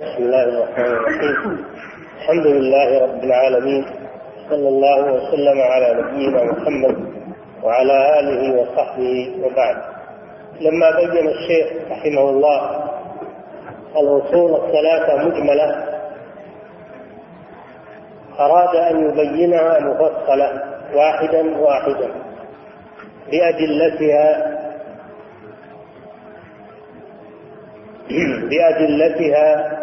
بسم الله الرحمن الرحيم. الحمد لله رب العالمين. صلى الله وسلم على نبينا محمد وعلى آله وصحبه وبعد. لما بين الشيخ رحمه الله الاصول الثلاثه مجملة أراد أن يبينها مفصلة واحدا واحدا بأدلتها بأدلتها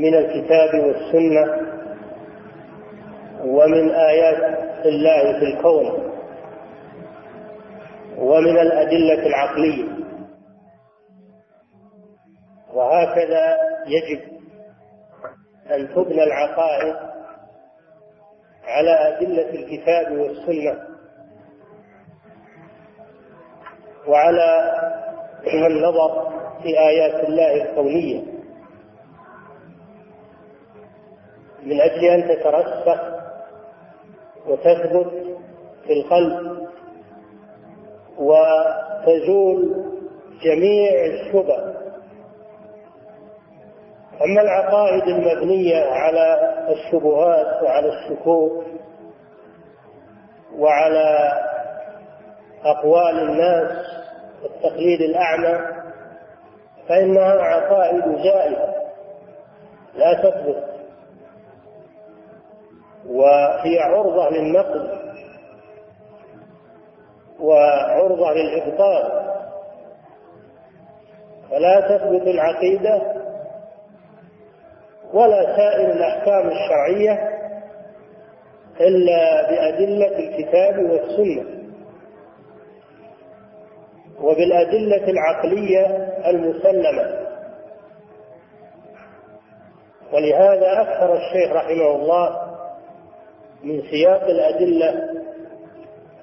من الكتاب والسنة ومن آيات الله في الكون ومن الأدلة العقلية. وهكذا يجب أن تبنى العقائد على أدلة الكتاب والسنة وعلى النظر في آيات الله الكونية. من أجل أن تترسخ وتثبت في القلب وتزول جميع الشبه. أما العقائد المبنية على الشبهات وعلى الشكوك وعلى أقوال الناس والتقليد الأعمى فإنها عقائد زائدة لا تثبت. وهي عرضة للنقد وعرضة للإبطال فلا تثبت العقيدة ولا سائر الأحكام الشرعية إلا بأدلة الكتاب والسنة. وبالأدلة العقلية المسلمة. ولهذا أكثر الشيخ رحمه الله من سياق الأدلة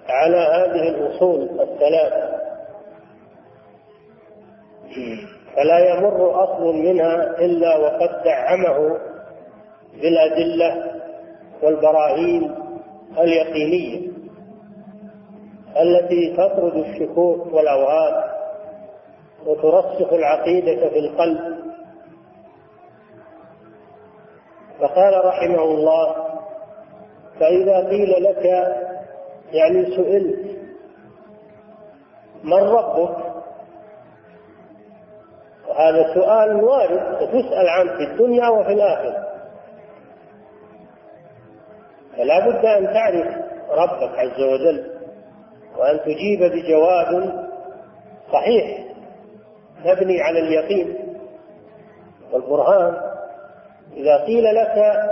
على هذه الأصول الثلاث. فلا يمر أصل منها إلا وقد دعمه بالأدلة والبراهين اليقينية التي تطرد الشكوك والأوهام وترسخ العقيدة في القلب. فقال رحمه الله فإذا قيل لك يعني سئلت من ربك؟ وهذا سؤال وارد وتسأل عنه في الدنيا وفي الآخرة. فلا بد أن تعرف ربك عز وجل وأن تجيب بجواب صحيح مبني على اليقين والبرهان. إذا قيل لك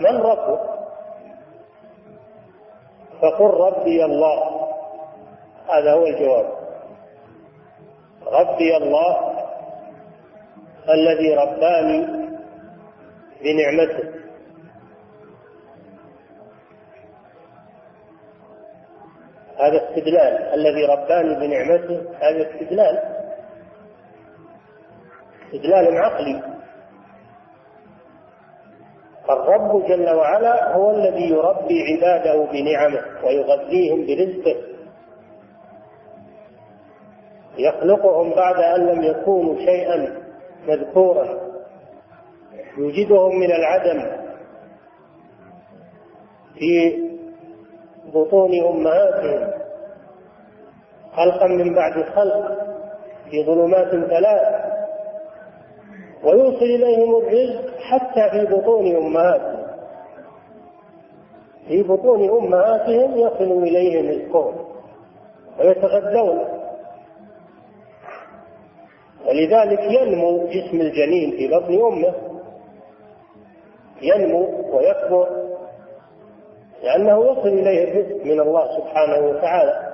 من ربك؟ فقل ربي الله. هذا هو الجواب. ربي الله الذي رباني بنعمته. هذا استدلال. الذي رباني بنعمته هذا استدلال. استدلال عقلي. الرب جل وعلا هو الذي يربي عباده بنعمه ويغذيهم برزقه. يخلقهم بعد أن لم يكونوا شيئا مذكورا. يوجدهم من العدم في بطون أمهاتهم خلقا من بعد خلق في ظلمات ثلاث. ويوصل إليهم الرزق حتى في بطون أمهاتهم. في بطون أمهاتهم يصل إليهم رزقهم ويتغذون. ولذلك ينمو جسم الجنين في بطن أمه. ينمو ويكبر لأنه يصل إليه الرزق من الله سبحانه وتعالى.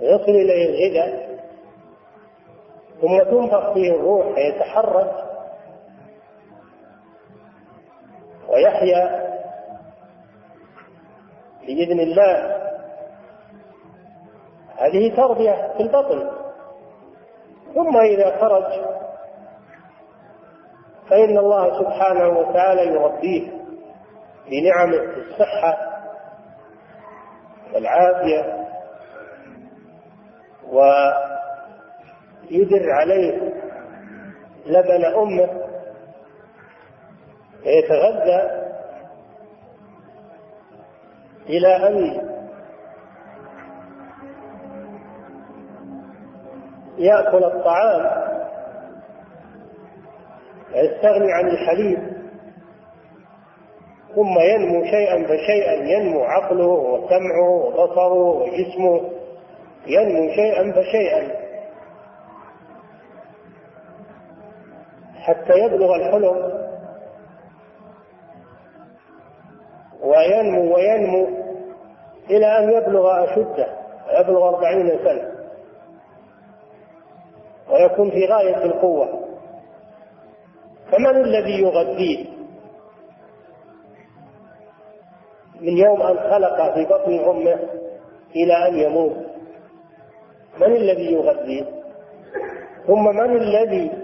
يصل إليه الغذاء. ثم تنفخ فيه الروح فيتحرك ويحيا بإذن الله. هذه تربية في البطن. ثم إذا خرج فإن الله سبحانه وتعالى يربيه بنعم الصحة والعافية ويدر عليه لبن أمه فيتغذى إلى أن يأكل الطعام ويستغني عن الحليب ثم ينمو شيئا فشيئا ينمو عقله وسمعه وبصره وجسمه ينمو شيئا فشيئا. حتى يبلغ الحلم. وينمو وينمو إلى أن يبلغ أشده يبلغ أربعين سنة. ويكون في غاية القوة. فمن الذي يغذيه؟ من يوم أن خلق في بطن أمه إلى أن يموت. من الذي يغذيه؟ ثم من الذي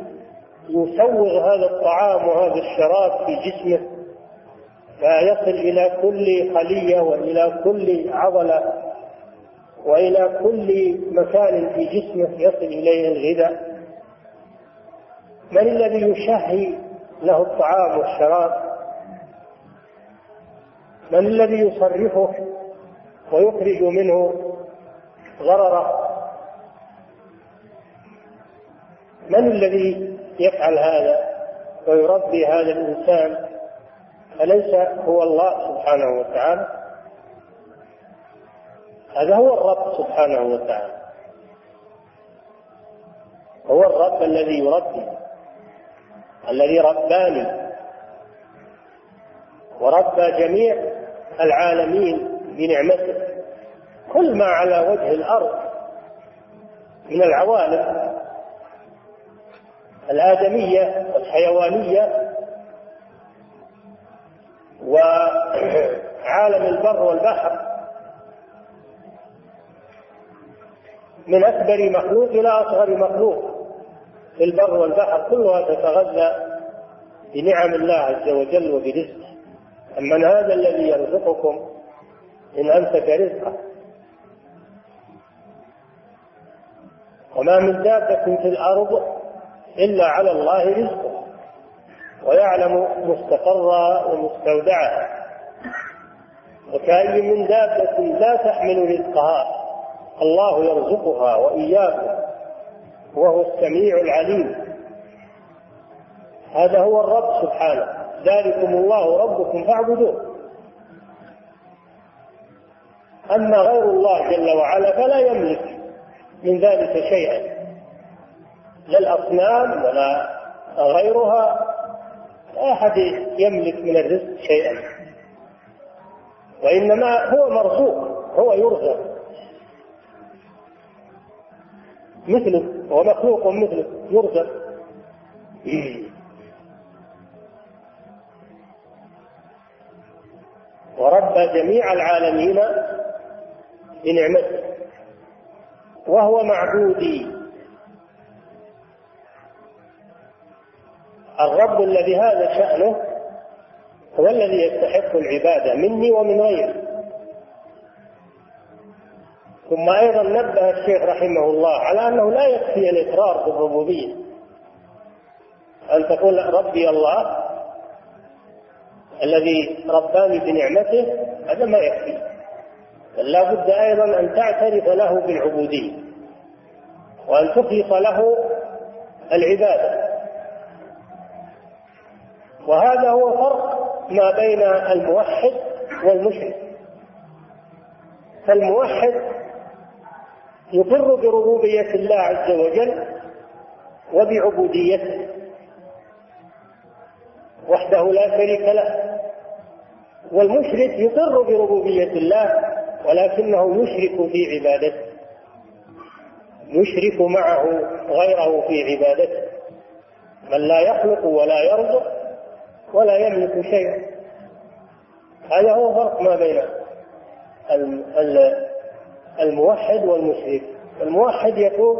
يسوغ هذا الطعام وهذا الشراب في جسمه فيصل إلى كل خلية وإلى كل عضلة وإلى كل مكان في جسمه يصل إليه الغذاء. من الذي يشهي له الطعام والشراب؟ من الذي يصرفه ويخرج منه غرره؟ من الذي يفعل هذا ويربي هذا الإنسان أليس هو الله سبحانه وتعالى؟ هذا هو الرب سبحانه وتعالى. هو الرب الذي يربي الذي رباني وربى جميع العالمين بنعمته. كل ما على وجه الأرض من العوالم الآدمية والحيوانيه وعالم البر والبحر من أكبر مخلوق إلى أصغر مخلوق في البر والبحر كلها تتغذى بنعم الله عز وجل وبرزقه. أمن هذا الذي يرزقكم إن أمسك رزقه. وما من دابة في الأرض إلا على الله رزقه ويعلم مستقرها ومستودعها. وكأي من دابة لا تحمل رزقها الله يرزقها وإياكم وهو السميع العليم. هذا هو الرب سبحانه. ذلكم الله ربكم فاعبدوه. أما غير الله جل وعلا فلا يملك من ذلك شيئا. لا الأصنام ولا غيرها لا أحد يملك من الرزق شيئا. وإنما هو مرزوق هو يرزق. مثله هو مخلوق مثله يرزق. وربى جميع العالمين بنعمته. وهو معبودي. الرب الذي هذا شأنه هو الذي يستحق العبادة مني ومن غيري. ثم أيضا نبه الشيخ رحمه الله على أنه لا يكفي الإقرار بالربوبية. أن تقول ربي الله الذي رباني بنعمته هذا ما يكفي. بل لا بد أيضا أن تعترف له بالعبودية. وأن تخلص له العبادة. وهذا هو فرق ما بين الموحد والمشرك. فالموحد يقر بربوبية الله عز وجل وبعبوديته وحده لا شريك له والمشرك يقر بربوبية الله ولكنه يشرك في عبادته يشرك معه غيره في عبادته. من لا يخلق ولا يرزق ولا يملك شيئا. هذا هو فرق ما بين الموحد والمشرك. الموحد يقول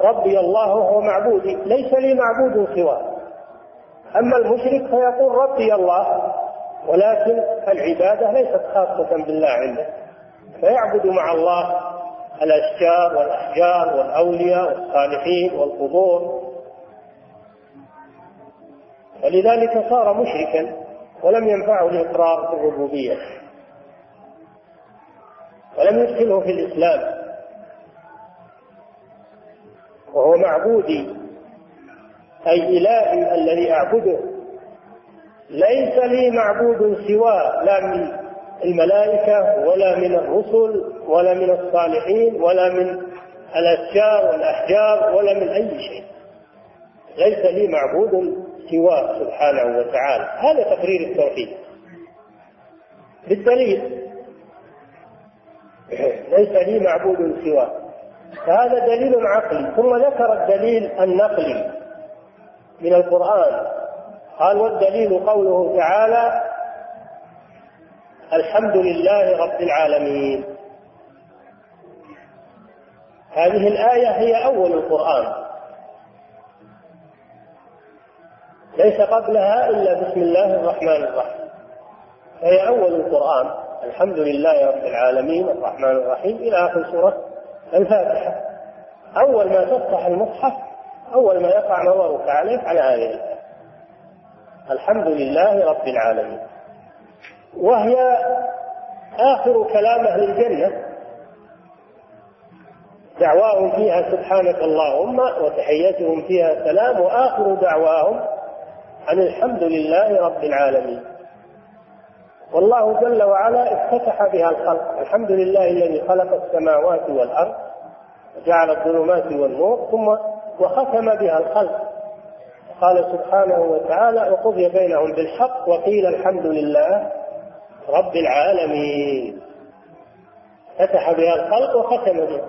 ربي الله هو معبودي ليس لي معبود سواه. أما المشرك فيقول ربي الله ولكن العبادة ليست خاصة بالله عنده. فيعبد مع الله الأشجار والأحجار والأولياء والصالحين والقبور. ولذلك صار مشركا ولم ينفعه الإقرار بالربوبية ولم يدخله في الإسلام. وهو معبودي أي إلهي الذي أعبده. ليس لي معبود سواه لا من الملائكة ولا من الرسل ولا من الصالحين ولا من الأشجار والأحجار ولا من أي شيء. ليس لي معبود سواه سبحانه وتعالى. هذا تقرير التوحيد. بالدليل. ليس لي معبود سواه فهذا دليل عقلي. ثم ذكر الدليل النقلي من القرآن. قال والدليل قوله تعالى الحمد لله رب العالمين. هذه الآية هي أول القرآن. ليس قبلها إلا بسم الله الرحمن الرحيم. فهي أول القرآن. الحمد لله رب العالمين الرحمن الرحيم. إلى آخر سورة الفاتحة. أول ما تفتح المصحف أول ما يقع نظرك عليه على هذه الآية الحمد لله رب العالمين. وهي آخر كلام أهل الجنة دعواهم فيها سبحانك اللهم وتحيتهم فيها سلام وآخر دعواهم عن الحمد لله رب العالمين. والله جل وعلا افتتح بها الخلق. الحمد لله الذي خلق السماوات والأرض وجعل الظلمات والنور ثم وختم بها الخلق. قال سبحانه وتعالى وقضي بينهم بالحق وقيل الحمد لله رب العالمين. فتح بها الخلق وختم بها.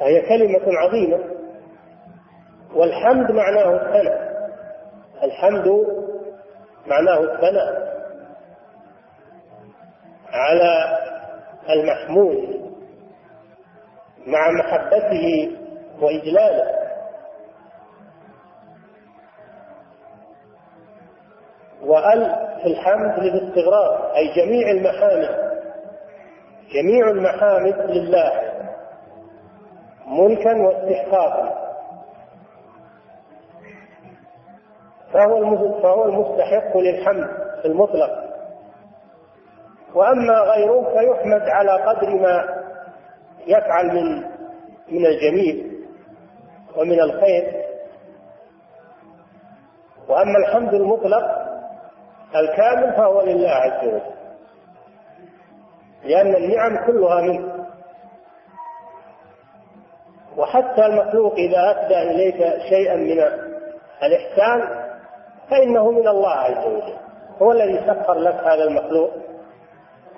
فهي كلمة عظيمة. والحمد معناه الثناء الحمد معناه الثناء على المحمود مع محبته وإجلاله. وأل في الحمد للاستغراق أي جميع المحامد. جميع المحامد لله. ملكا واستحقاقا. فهو فهو المستحق للحمد المطلق. وأما غيره فيحمد على قدر ما يفعل من من الجميل ومن الخير. وأما الحمد المطلق الكامل فهو لله عز وجل لأن النعم كلها منه. وحتى المخلوق إذا اسدى إليك شيئا من الإحسان فإنه من الله عز وجل. هو الذي سخر لك هذا المخلوق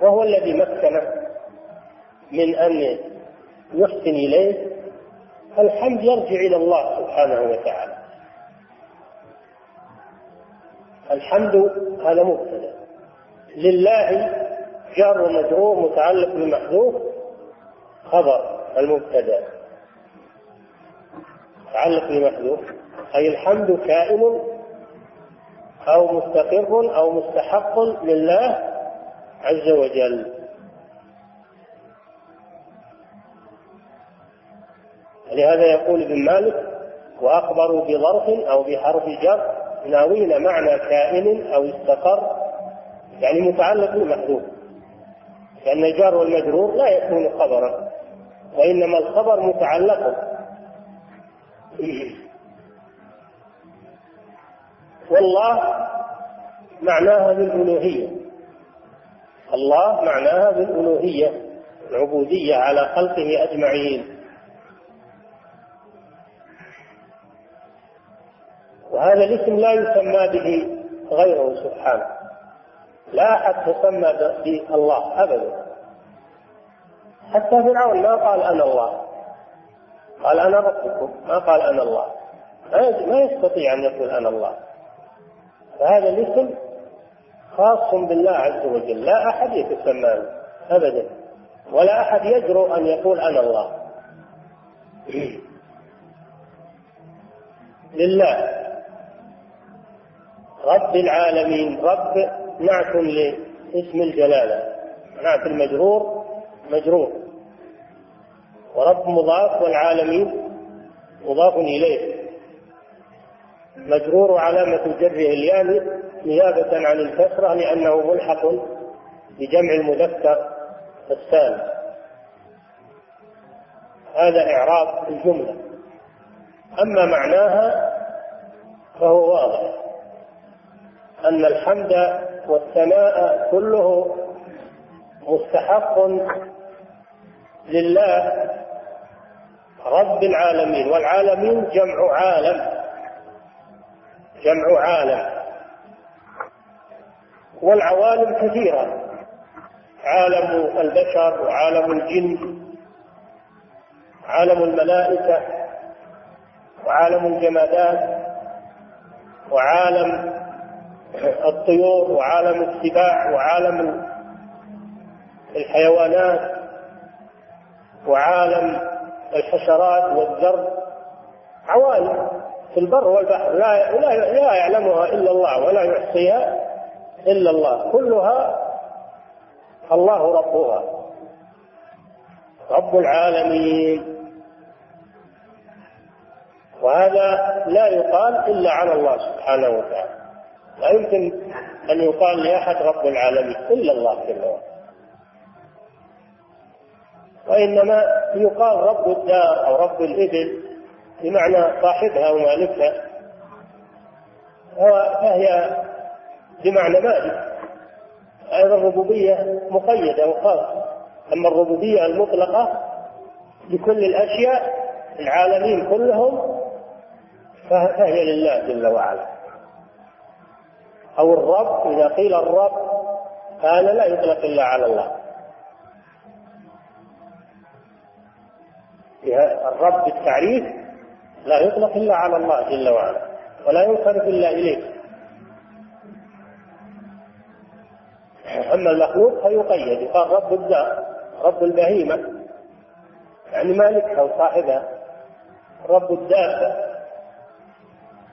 وهو الذي مكنه من أن يحسن إليه. فالحمد يرجع إلى الله سبحانه وتعالى. الحمد هذا مبتدأ. لله جار ومجرور متعلق بمحذوف خبر المبتدأ. متعلق بمحذوف أي الحمد كائن أو مستقر أو مستحق لله عز وجل. لهذا يقول ابن مالك وأخبروا بظرف أو بحرف جر ناوين معنى كائن أو استقر يعني متعلق بمحذوف لأن الجار والمجرور لا يكون خبرا وإنما الخبر متعلق. والله معناها بالألوهية. الله معناها بالألوهية العبودية على خلقه أجمعين. وهذا الاسم لا يسمى به غيره سبحانه. لا أحد تسمى بالله أبدا. حتى فرعون ما قال أنا الله. قال أنا ربكم ما قال أنا الله. ما يستطيع أن يقول أنا الله. فهذا الاسم خاص بالله عز وجل. لا أحد يتسمى أبدا ولا أحد يجرؤ أن يقول أنا الله. لله. رب العالمين. رب نعت لاسم الجلالة. نعت المجرور مجرور. ورب مضاف والعالمين مضاف إليه. مجرور علامة جره الياء نيابة عن الكسرة لأنه ملحق بجمع المذكر السالم هذا إعراب الجملة. أما معناها فهو واضح. أن الحمد والثناء كله مستحق لله رب العالمين والعالمين جمع عالم. جمع عالم والعوالم كثيرة. عالم البشر وعالم الجن عالم الملائكة وعالم الجمادات وعالم الطيور وعالم السباع وعالم الحيوانات وعالم الحشرات والزرع. عوالم. في البر والبحر. لا لا لا يعلمها إلا الله ولا يحصيها إلا الله. كلها الله ربها. رب العالمين. وهذا لا يقال إلا على الله سبحانه وتعالى. لا يمكن أن يقال لأحد رب العالمين إلا الله جل وعلا. وإنما يقال رب الدار أو رب الإبل. بمعنى صاحبها ومالكها. فهي بمعنى مالك. أيضا الربوبية مقيدة وخاصة. أما الربوبية المطلقة لكل الأشياء العالمين كلهم فهي لله جل وعلا. أو الرب إذا قيل الرب هذا لا يطلق إلا على الله. الرب بالتعريف لا يطلق إلا على الله جل وعلا ولا ينصرف إلا إليه أما المخلوق فيقيد يقال رب الدار رب البهيمة. يعني مالكها وصاحبها رب الدابة.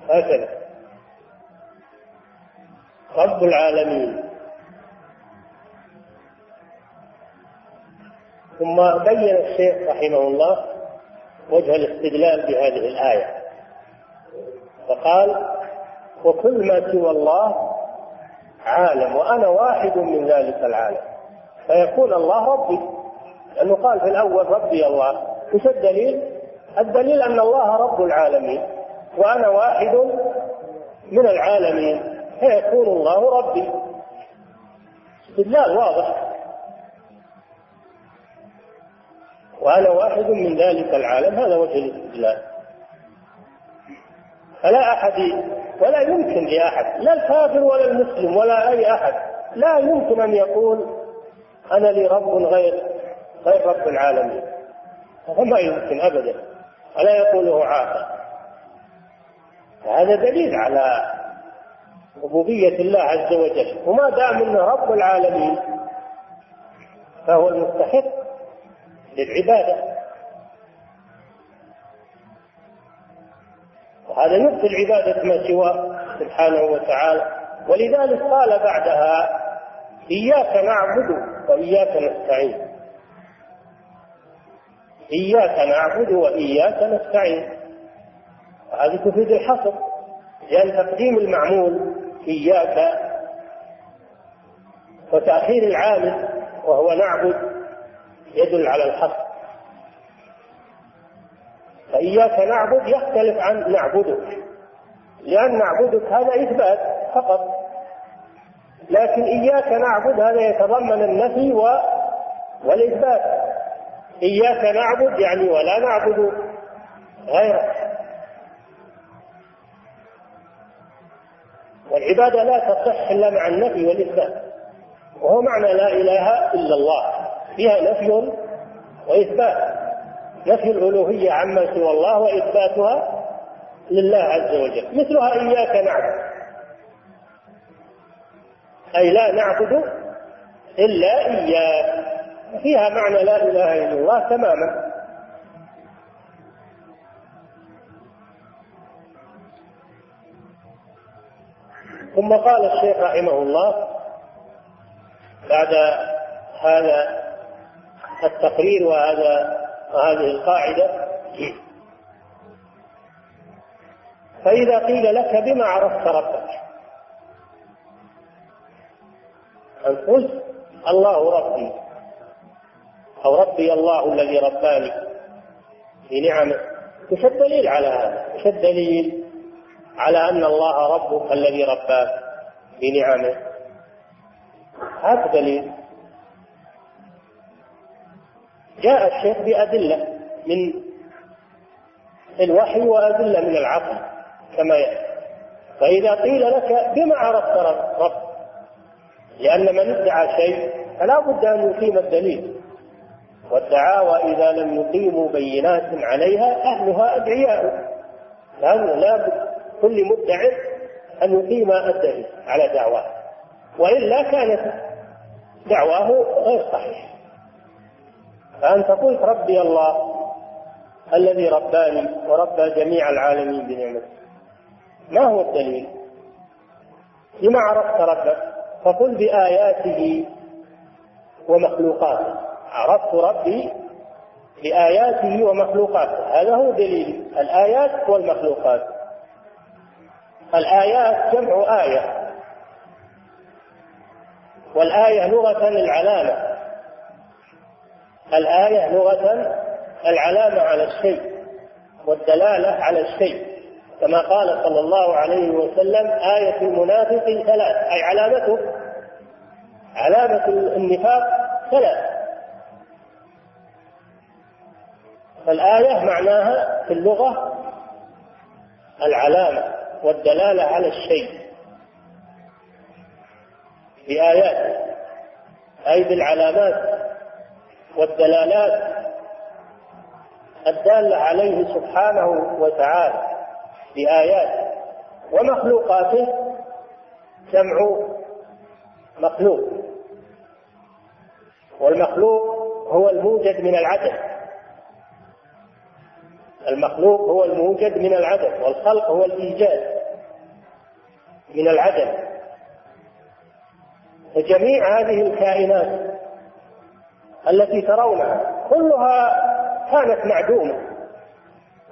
هكذا. رب العالمين. ثم بين الشيخ رحمه الله وجه الاستدلال بهذه الآية. فقال وكل ما سوى الله عالم وأنا واحد من ذلك العالم. فيكون الله ربي. لأنه قال في الأول ربي الله. وش الدليل؟ الدليل أن الله رب العالمين وأنا واحد من العالمين فيكون الله ربي. استدلال واضح. وأنا واحد من ذلك العالم هذا وجه الاستدلال فلا أحد ولا يمكن لأحد لا الكافر ولا المسلم ولا أي أحد لا يمكن أن يقول أنا لي رب غير غير رب العالمين. هذا ما يمكن أبدا. ولا يقوله عاقل هذا دليل على ربوبية الله عز وجل. وما دام إنه رب العالمين فهو المستحق. للعبادة. وهذا يبطل عبادة ما سواه سبحانه وتعالى. ولذلك قال بعدها إياك نعبد وإياك نستعين. إياك نعبد وإياك نستعين. وهذه تفيد الحصر لأن تقديم المعمول إياك وتأخير العامل وهو نعبد يدل على الحصر فإياك نعبد يختلف عن نعبدك. لأن نعبدك هذا إثبات فقط. لكن إياك نعبد هذا يتضمن النفي و... والإثبات. إياك نعبد يعني ولا نعبد غيرك. والعبادة لا تصح إلا مع النفي والإثبات. وهو معنى لا إله إلا الله. فيها نفي وإثبات. نفي الألوهية عما سوى الله وإثباتها لله عز وجل. مثلها إياك نعبد. أي لا نعبد إلا إياك. فيها معنى لا إله إلا الله تماما. ثم قال الشيخ رحمه الله بعد هذا التقرير وهذا وهذه القاعدة. فإذا قيل لك بما عرفت ربك. أن قلت الله ربي. أو ربي الله الذي رباني. بنعمة. وش الدليل على هذا؟ وش الدليل على أن الله ربك الذي رباك بنعمة؟ هذا دليل. جاء الشيخ بأدلة من الوحي وأدلة من العقل كما يأتي. فإذا قيل لك بما عرفت رب لأن من ادعى شيء فلا بد أن يقيم الدليل. والدعاوى إذا لم يقيموا بينات عليها أهلها أدعياء. لا بد كل مدع أن يقيم الدليل على دعواه وإلا كانت دعواه غير صحيحة. فأنت قلت ربي الله الذي رباني وربى جميع العالمين بنعمته. ما هو الدليل؟ لما عرفت ربك؟ فقل بآياته ومخلوقاته. عرفت ربي بآياته ومخلوقاته. هذا هو دليل الآيات والمخلوقات. الآيات جمع آية. والآية لغة العلامة الآية لغة العلامة على الشيء والدلالة على الشيء. كما قال صلى الله عليه وسلم آية المنافق ثلاث أي علامته علامة النفاق ثلاث. فالآية معناها في اللغة العلامة والدلالة على الشيء. بآيات أي بالعلامات والدلالات الدالة عليه سبحانه وتعالى بآيات ومخلوقاته جمع مخلوق. والمخلوق هو الموجد من العدم. المخلوق هو الموجد من العدم والخلق هو الإيجاد من العدم. فجميع هذه الكائنات التي ترونها كلها كانت معدومة.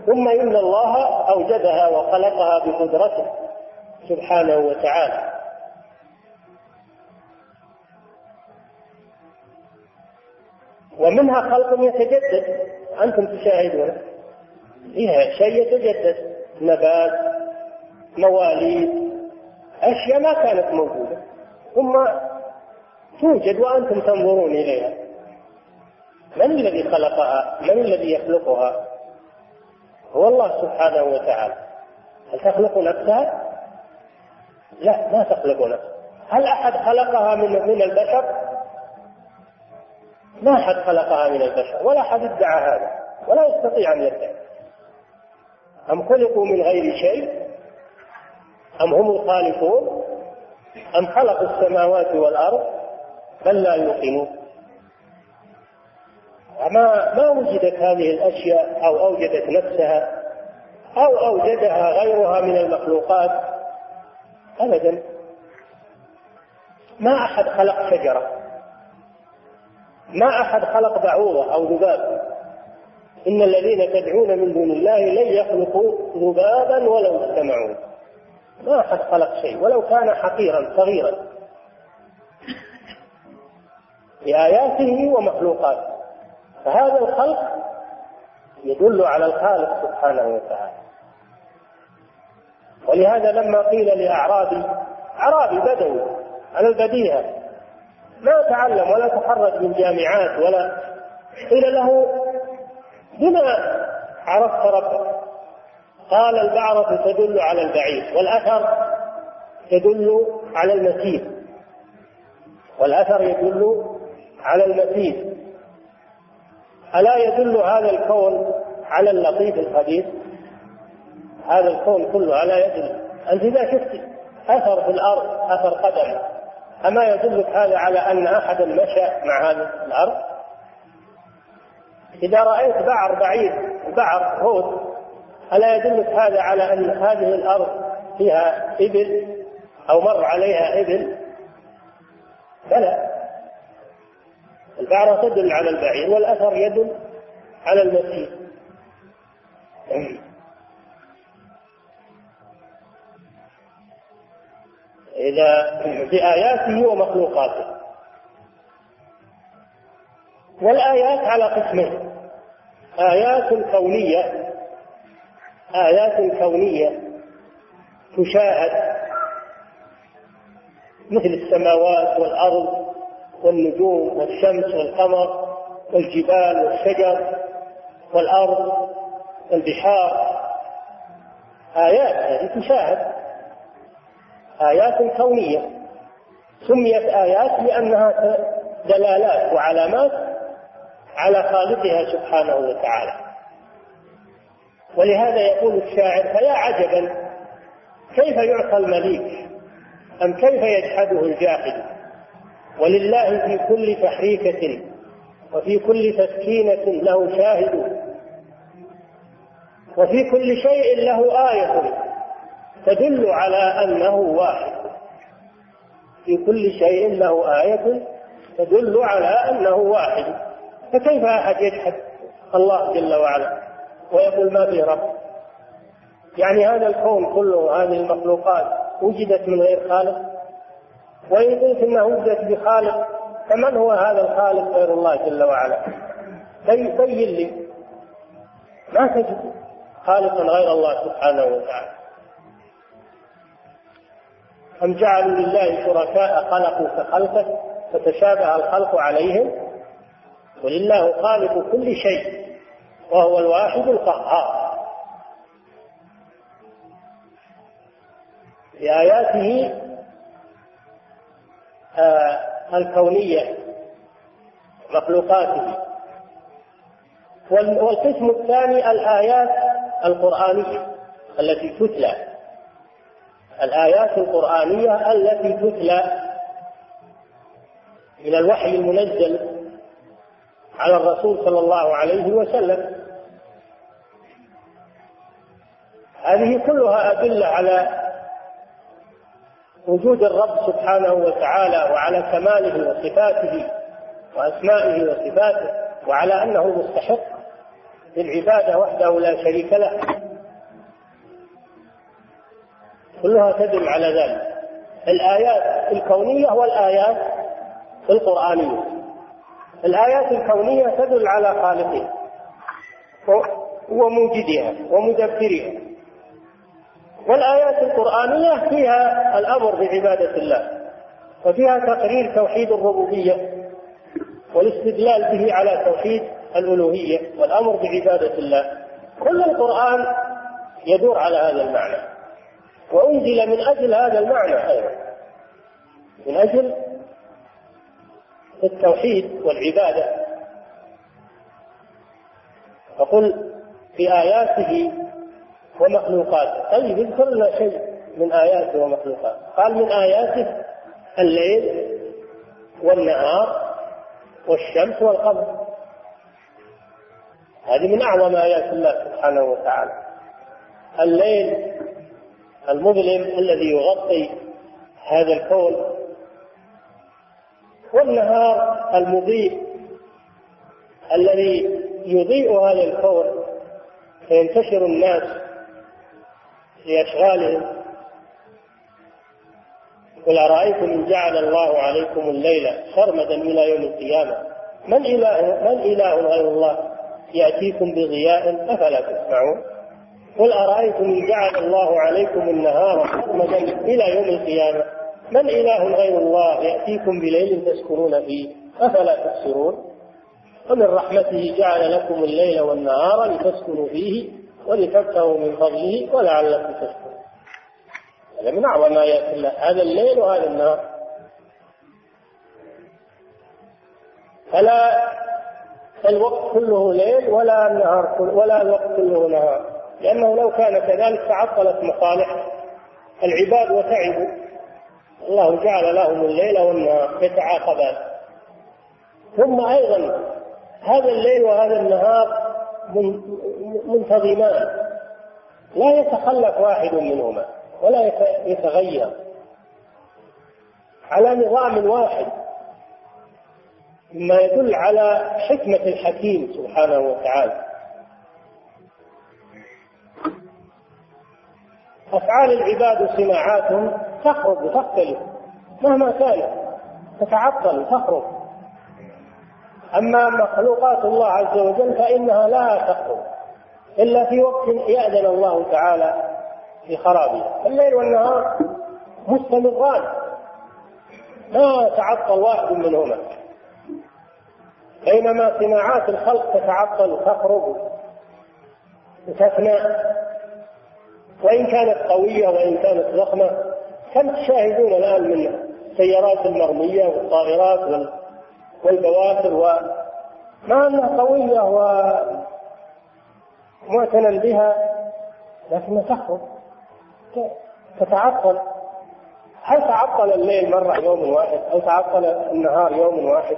ثم إن الله أوجدها وخلقها بقدرته سبحانه وتعالى. ومنها خلق يتجدد. أنتم تشاهدون. فيها شيء يتجدد. نبات مواليد أشياء ما كانت موجودة. ثم توجد وأنتم تنظرون إليها. من الذي خلقها؟ من الذي يخلقها؟ هو الله سبحانه وتعالى. هل تخلق نفسها؟ لا ما تخلق نفسها. هل أحد خلقها من من البشر؟ ما أحد خلقها من البشر ولا أحد ادعى هذا ولا يستطيع أن يدعي. أم خلقوا من غير شيء؟ أم هم الخالقون؟ أم خلقوا السماوات والأرض؟ بل لا يوقنون. ما ما وجدت هذه الأشياء أو أوجدت نفسها أو أوجدها غيرها من المخلوقات ابدا. ما أحد خلق شجرة. ما أحد خلق بعوضة أو ذباب. إن الذين تدعون من دون الله لن يخلقوا ذبابا ولو اجتمعوا. ما أحد خلق شيء. ولو كان حقيرا صغيرا. بآياته ومخلوقاته. فهذا الخلق يدل على الخالق سبحانه وتعالى. ولهذا لما قيل لأعرابي أعرابي بدوي على البديهة ما تعلم ولا تخرج من جامعات ولا قيل له بما عرفت ربك؟ قال البعرة تدل على البعيد والأثر يدل على المسير والأثر يدل على المسير ألا يدل هذا الكون على اللطيف الخبير هذا الكون كله ألا يدل. أنت إذا شفت أثر في الأرض أثر قدم أما يدلك هذا على أن أحدا مشى مع هذه الأرض؟ إذا رأيت بعر بعيد بعر هود ألا يدلك هذا على أن هذه الأرض فيها إبل أو مر عليها إبل؟ بلى. البعرة تدل على البعير والأثر يدل على المسير إذا بآياته ومخلوقاته. والآيات على قسمين. آيات كونية. آيات كونية تشاهد مثل السماوات والأرض. والنجوم والشمس والقمر والجبال والشجر والأرض والبحار. آيات هذه تشاهد. آيات كونية. سميت آيات لأنها دلالات وعلامات على خالقها سبحانه وتعالى. ولهذا يقول الشاعر فيا عجبا كيف يعطى المليك أم كيف يجحده الجاحد ولله في كل تحريكة وفي كل تسكينة له شاهد وفي كل شيء له آية تدل على أنه واحد. في كل شيء له آية تدل على أنه واحد. فكيف أحد يجحد؟ الله جل وعلا. ويقول ما في رب. يعني هذا الكون كله هذه المخلوقات وجدت من غير خالق. وإن قلت أنها وجدت بخالق فمن هو هذا الخالق غير الله جل وعلا؟ بين لي. ما تجد خالقا غير الله سبحانه وتعالى. أم جعلوا لله شركاء خلقوا كخلقه فتشابه الخلق عليهم؟ ولله خالق كل شيء وهو الواحد القهار. بآياته آه الكونية مخلوقاته. والقسم الثاني الآيات القرآنية التي تتلى. الآيات القرآنية التي تتلى من الوحي المنزل على الرسول صلى الله عليه وسلم. هذه كلها أدلة على وجود الرب سبحانه وتعالى وعلى كماله وصفاته وأسمائه وصفاته وعلى أنه مستحق للعبادة وحده لا شريك له. كلها تدل على ذلك. الآيات الكونية والآيات القرآنية. الآيات الكونية تدل على خالقها وموجدها ومدبرها. والآيات القرآنية فيها الأمر بعبادة الله وفيها تقرير توحيد الربوبية والاستدلال به على توحيد الألوهية والأمر بعبادة الله. كل القرآن يدور على هذا المعنى وأنزل من أجل هذا المعنى أيضا من أجل التوحيد والعبادة. فقل في آياته ومخلوقاته طيب اذكر لنا شيء من آياته ومخلوقاته قال من آياته الليل والنهار والشمس والقمر. هذه من أعظم آيات الله سبحانه وتعالى. الليل المظلم الذي يغطي هذا الكون. والنهار المضيء الذي يضيء هذا الكون. فينتشر الناس في أشغالهم. قل أرأيتم إن جعل الله عليكم الليل سرمدا إلى يوم القيامة. من إله من إله غير الله؟ يأتيكم بضياء أفلا تسمعون. قل أرأيتم إن جعل الله عليكم النهار سرمدا إلى يوم القيامة؟ من إله غير الله؟ يأتيكم بليل تسكنون فيه أفلا تبصرون. ومن رحمته جعل لكم الليل والنهار لتسكنوا فيه ولتبتغوا من فضله ولعلكم تشكرون. هذا من أعظم آيات الله. هذا الليل وهذا النهار. فلا الوقت كله ليل ولا النهار كله ولا الوقت كله نهار. لأنه لو كان كذلك تعطلت مصالح العباد وتعبوا. الله جعل لهم الليل والنهار يتعاقبان. ثم أيضا هذا الليل وهذا النهار منتظمان لا يتخلف واحد منهما ولا يتغير. على نظام واحد. مما يدل على حكمة الحكيم سبحانه وتعالى. أفعال العباد صناعات تخرج وتختلف مهما كانت تتعطل وتخرج أما مخلوقات الله عز وجل فإنها لا تخرج إلا في وقت يأذن الله تعالى في خرابها الليل والنهار مستمران. ما تعطل واحد منهما. بينما صناعات الخلق تتعطل وتخرج وتفنى وإن كانت قوية وإن كانت ضخمة كم تشاهدون الآن من السيارات المرمية والطائرات والبوافر وما أنها قوية ومعتنى بها لكنها تخرج تتعطل. هل تعطل الليل مرة يوم واحد؟ أو تعطل النهار يوم واحد؟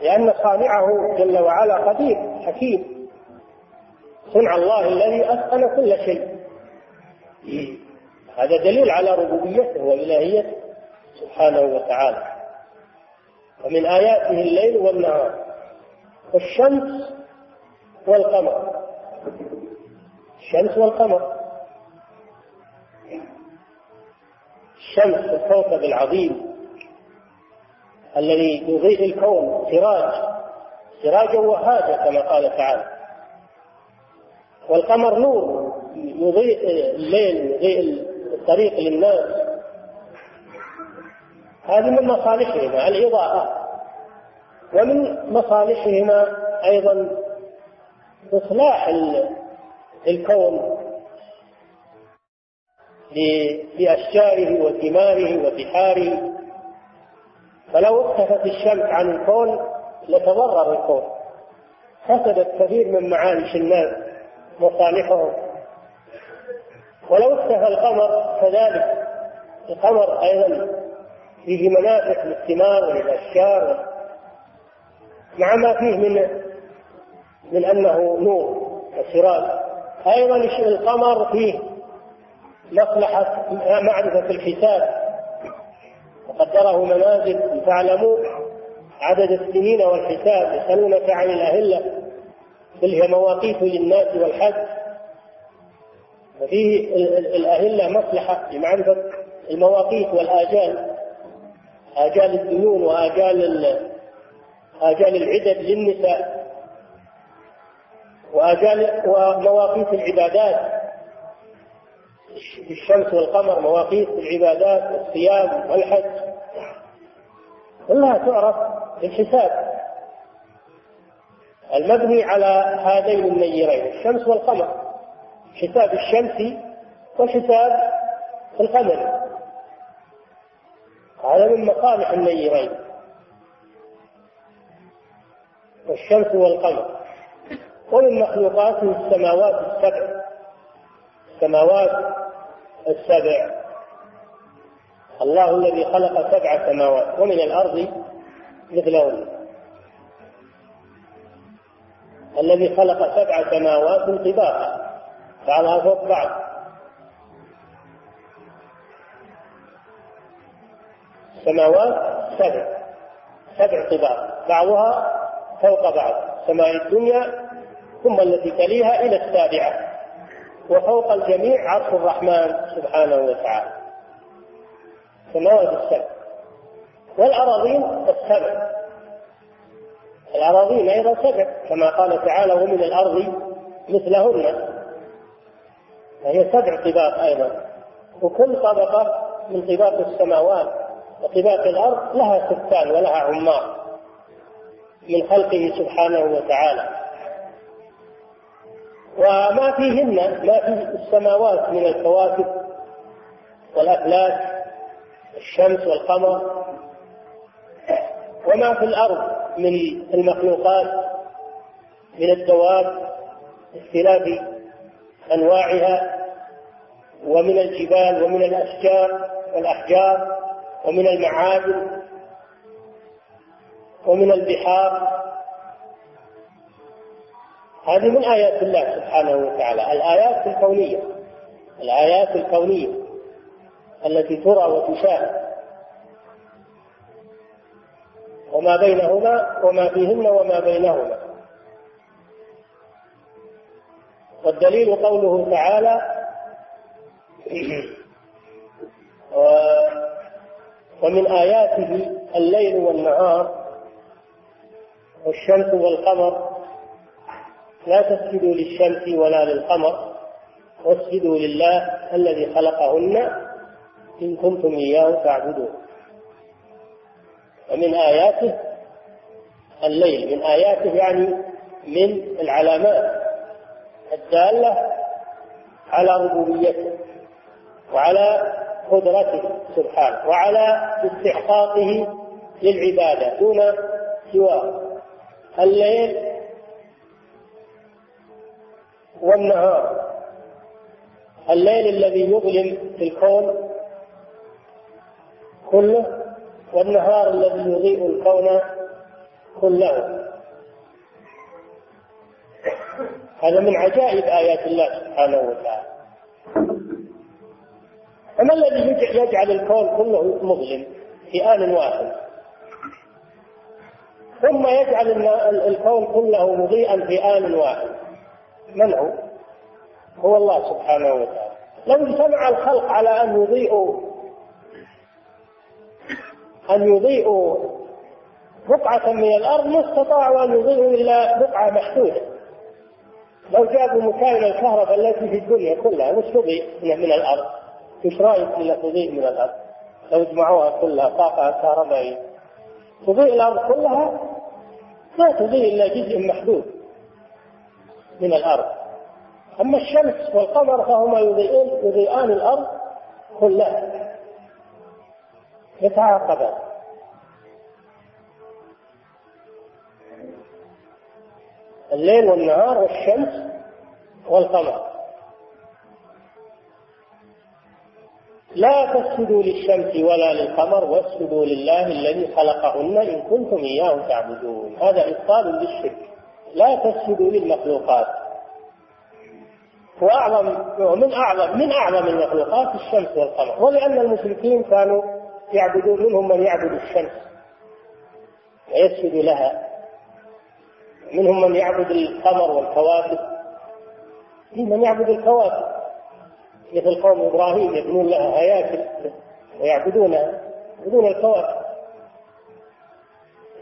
لأن صانعه جل وعلا قدير حكيم. صنع الله الذي أتقن كل شيء. هذا دليل على ربوبيته وإلهيته سبحانه وتعالى. ومن آياته الليل والنهار والشمس والقمر. الشمس والقمر. الشمس الكوكب العظيم الذي يضيء الكون سراج سراجا وهاجا كما قال تعالى. والقمر نور يضيء الليل يضيء الطريق للناس. هذه من مصالحهما الإضاءة. ومن مصالحهما أيضا إصلاح الكون بأشجاره وثماره وبحاره. فلو اختفت الشمس عن الكون لتضرر الكون. فسدت كثير من معايش الناس مصالحهم. ولو اختفى القمر كذلك القمر أيضا فيه منافع للثمار وللأشجار. مع ما فيه من من أنه نور وسراج أيضا القمر فيه مصلحة معرفة الحساب. وقدره منازل لتعلموا عدد السنين والحساب. يسألونك عن الأهلة. قل هي مواقيت للناس والحج. وفيه الأهلة مصلحة لمعرفة المواقيت والآجال. آجال الديون وآجال آجال العدد للنساء وآجال ومواقيت العبادات الشمس والقمر مواقيت العبادات والصيام والحج. كلها تعرف بالحساب. المبني على هذين النيرين الشمس والقمر. حساب الشمس وحساب القمر. هذا من مصالح النيرين. والشمس والقمر. ومن مخلوقاته السماوات السبع. السماوات السبع. الله الذي خلق سبع سماوات. ومن الأرض مثلهن. الذي خلق سبع سماوات طباقا. بعضها فوق بعض. السماوات سبع سبع طباق بعضها فوق بعض سماء الدنيا ثم التي تليها إلى السابعة وفوق الجميع عرش الرحمن سبحانه وتعالى. سماوات السبع. والأراضين السبع. الأراضين أيضا سبع كما قال تعالى ومن الأرض مثلهن. فهي سبع طباق أيضا. وكل طبقة من طباق السماوات وطباق الأرض لها سكان ولها عمار من خلقه سبحانه وتعالى. وما فيهن ما في السماوات من الكواكب والأفلاك الشمس والقمر. وما في الأرض من المخلوقات من الدواب اختلاف أنواعها ومن الجبال ومن الأشجار والأحجار. ومن المعادن ومن البحار. هذه من آيات الله سبحانه وتعالى الآيات الكونية الآيات الكونية التي ترى وتشاهد. وما بينهما وما فيهن وما بينهما. والدليل قوله تعالى ومن آياته الليل والنهار والشمس والقمر. لا تسجدوا للشمس ولا للقمر واسجدوا لله الذي خلقهن إن كنتم إياه تعبدون. ومن آياته الليل من آياته يعني من العلامات الدالة على ربوبيته وعلى قدرته سبحانه وعلى استحقاقه للعبادة دون سواه. الليل والنهار. الليل الذي يظلم في الكون كله والنهار الذي يضيء الكون كله. هذا من عجائب آيات الله سبحانه وتعالى. فما الذي يجعل الكون كله مظلم في آن واحد ثم يجعل الكون كله مضيئا في آن واحد من هو؟ هو الله سبحانه وتعالى لو اجتمع الخلق على أن يضيئوا أن يضيئوا بقعة من الأرض ما استطاعوا أن يضيئوا إلا بقعة محدودة لو جابوا مكاين الكهرباء التي في الدنيا كلها وش تضيء من الأرض؟ إيش رايك تضيء من الأرض؟ لو جمعوها كلها طاقه كهربائيه تضيء الأرض كلها؟ لا تضيء إلا جزء محدود من الأرض. أما الشمس والقمر فهما يضيئان يضيئان الأرض كلها. يتعاقبان. الليل والنهار والشمس والقمر. لا تسجدوا للشمس ولا للقمر واسجدوا لله الذي خلقهن إن كنتم إياه تعبدون. هذا إبطال للشرك. لا تسجدوا للمخلوقات. وأعظم ومن أعظم من أعظم المخلوقات الشمس والقمر. ولأن المشركين كانوا يعبدون منهم من يعبد الشمس. ويسجد لها. منهم من يعبد القمر والكواكب. من يعبد الكواكب. مثل قوم إبراهيم يبنون لها هياكل ويعبدونها يعبدون الكواكب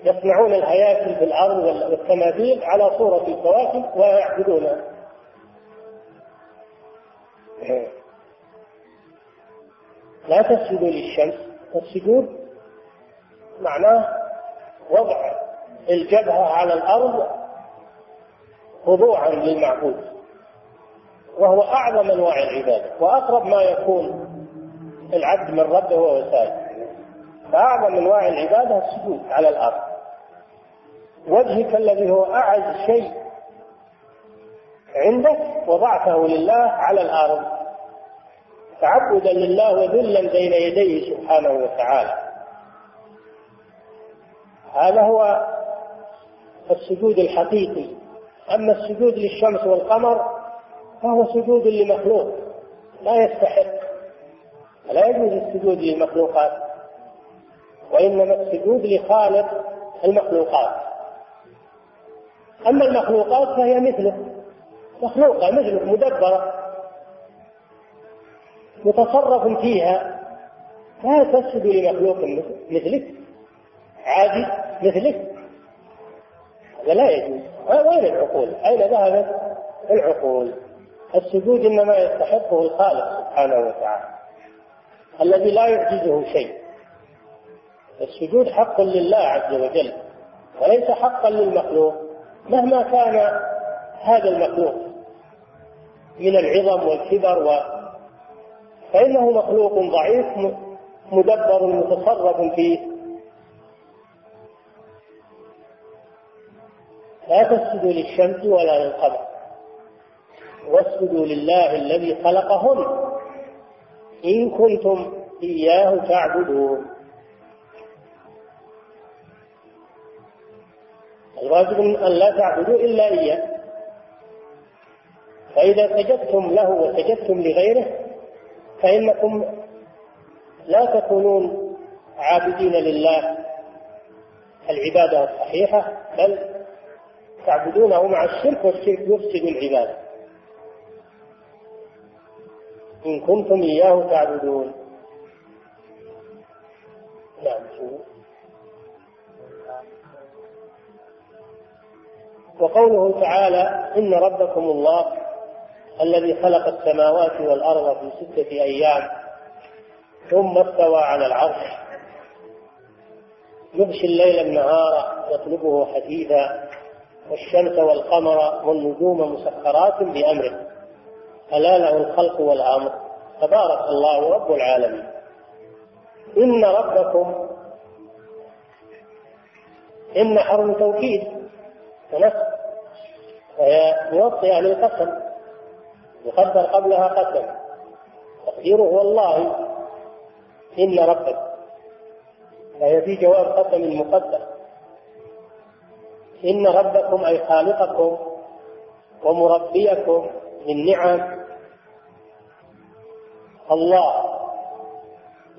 يصنعون الهياكل في الأرض والتماثيل على صورة الكواكب ويعبدونها لا تسجدوا للشمس. السجود معناه وضع الجبهة على الأرض خضوعا للمعبود. وهو أعظم أنواع العبادة وأقرب ما يكون العبد من ربه وهو ساجد. فأعظم أنواع العبادة السجود على الأرض. وجهك الذي هو أعز شيء عندك وضعته لله على الأرض. تعبدا لله وذلا بين يديه سبحانه وتعالى. هذا هو السجود الحقيقي. أما السجود للشمس والقمر فهو سجود لمخلوق لا يستحق. لا يجوز السجود للمخلوقات وإنما السجود لخالق المخلوقات. أما المخلوقات فهي مثله مخلوقة مثلك مدبرة. متصرف فيها لا تسجد لمخلوق مثلك عادي مثلك هذا لا يجوز. وين العقول؟ أين ذهبت؟ العقول؟ السجود إنما يستحقه الخالق سبحانه وتعالى الذي لا يعجزه شيء. السجود حق لله عز وجل وليس حقا للمخلوق مهما كان هذا المخلوق من العظم والكبر و فإنه مخلوق ضعيف مدبر متصرف فيه. لا تسجدوا للشمس ولا للقمر. واسجدوا لله الذي خلقهن. إن كنتم إياه تعبدون الواجب أن لا تعبدوا إلا إياه. فإذا سجدتم له وسجدتم لغيره فإنكم لا تكونون عابدين لله. العبادة الصحيحة بل تعبدونه مع الشرك والشرك يفسد العبادة. إن كنتم إياه تعبدون. وقوله تعالى إن ربكم الله الذي خلق السماوات والأرض في ستة أيام ثم استوى على العرش. يغشي الليل النهار يطلبه حديثا والشمس والقمر والنجوم مسخرات بأمره. ألا له الخلق والأمر؟ تبارك الله رب العالمين. إن ربكم إن حرف توكيد ونفس فهي موطئة للقسم يقدر قبلها قسم. تقديره والله إن ربك. فهي في جواب قسم مقدر. إن ربكم أي خالقكم ومربيكم للنعم الله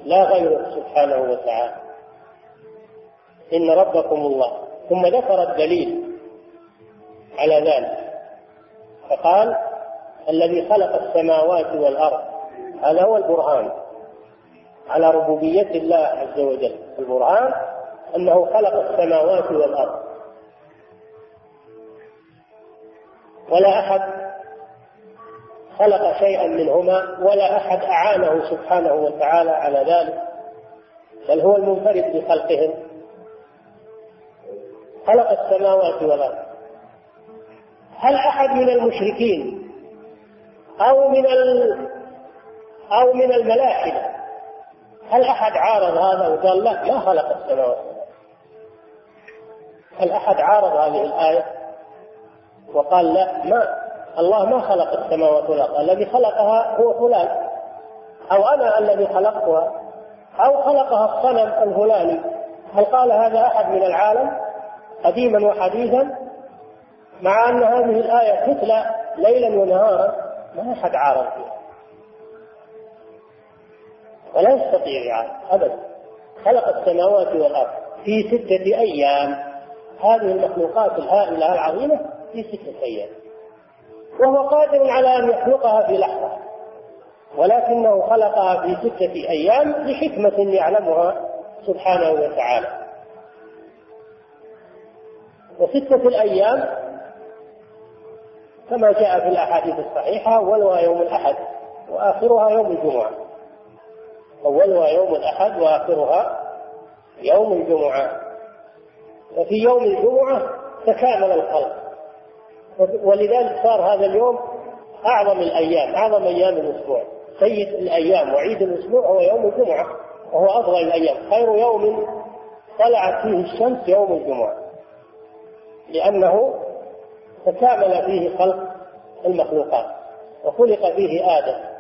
لا غيره سبحانه وتعالى. إن ربكم الله. ثم ذكر الدليل على ذلك. فقال الذي خلق السماوات والأرض. هذا هو البرهان على ربوبية الله عز وجل. البرهان أنه خلق السماوات والأرض. ولا أحد خلق شيئا منهما ولا أحد أعانه سبحانه وتعالى على ذلك بل هو المنفرد بخلقهم. خلق السماوات والأرض. هل أحد من المشركين أو من أو من الملاحدة هل أحد عارض هذا وقال لا ما خلق السماوات هل أحد عارض هذه الآية وقال لا ما الله ما خلق السماوات والأرض الذي خلقها هو فلان. أو أنا الذي خلقتها أو خلقها الصنم الفلاني هل قال هذا أحد من العالم؟ قديما وحديثا؟ مع أن هذه الآية تتلى ليلا ونهارا ما أحد عارض فيها. ولا يستطيع يعارض أبدا. خلق السماوات والأرض في ستة أيام. هذه المخلوقات الهائلة العظيمة في ستة أيام. وهو قادر على أن يخلقها في لحظة ولكنه خلقها في ستة أيام لحكمة يعلمها سبحانه وتعالى. وستة الأيام كما جاء في الأحاديث الصحيحة أولها يوم الأحد وآخرها يوم الجمعة. أولها يوم الأحد وآخرها يوم الجمعة. وفي يوم الجمعة تكامل الخلق. ولذلك صار هذا اليوم أعظم الأيام أعظم أيام الأسبوع. سيد الأيام وعيد الأسبوع هو يوم الجمعة وهو أفضل الأيام. خير يوم طلعت فيه الشمس يوم الجمعة لأنه تكامل فيه خلق المخلوقات وخلق فيه آدم.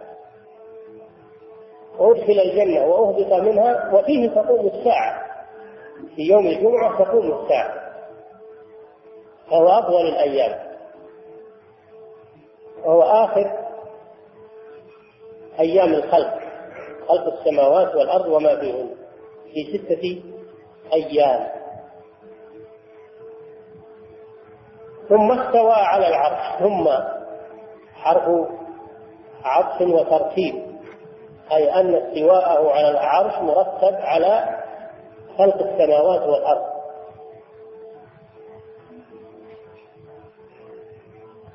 وأدخل الجنة وأهبط منها وفيه تقوم الساعة. في يوم الجمعة تقوم الساعة. فهو أفضل الأيام. وهو آخر أيام الخلق خلق السماوات والأرض وما فيهن. في ستة أيام. ثم استوى على العرش. ثم حرف عطف وترتيب. أي أن استواءه على العرش مرتب على خلق السماوات والأرض.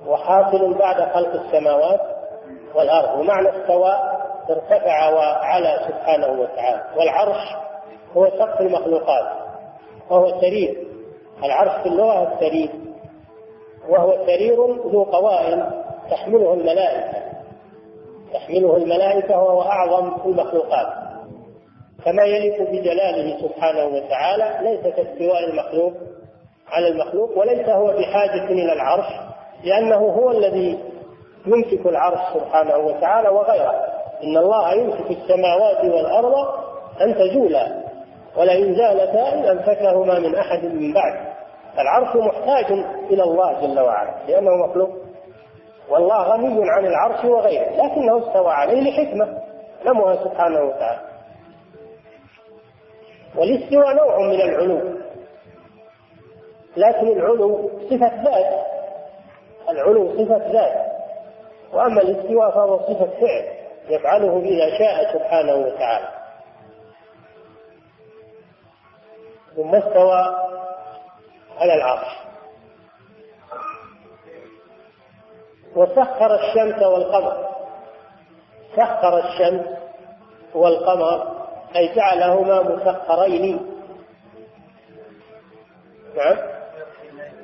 وحاصل بعد خلق السماوات والأرض. ومعنى استوى ارتفع وعلى سبحانه وتعالى. والعرش هو سقف المخلوقات. وهو سرير. العرش في اللغة السرير وهو سرير ذو قوائم تحمله الملائكة. تحمله الملائكة وهو أعظم المخلوقات. كما يليق بجلاله سبحانه وتعالى ليس كاستواء المخلوق على المخلوق وليس هو بحاجة إلى العرش. لأنه هو الذي يمسك العرش سبحانه وتعالى وغيره. إن الله يمسك السماوات والأرض أن تزولا ولئن زالتا إن أمسكهما من أحد من بعد. العرش محتاج إلى الله جل وعلا لأنه مخلوق. والله غني عن العرش وغيره لكنه استوى عليه لحكمة نموها سبحانه وتعالى. والاستواء نوع من العلو لكن العلو صفة ذات. العلو صفة ذات. وأما الاستواء فهو صفة فعل يفعله إذا شاء سبحانه وتعالى. ثم استوى على العرش. وسخر الشمس والقمر. سخر الشمس والقمر أي جعلهما مسخرين. نعم.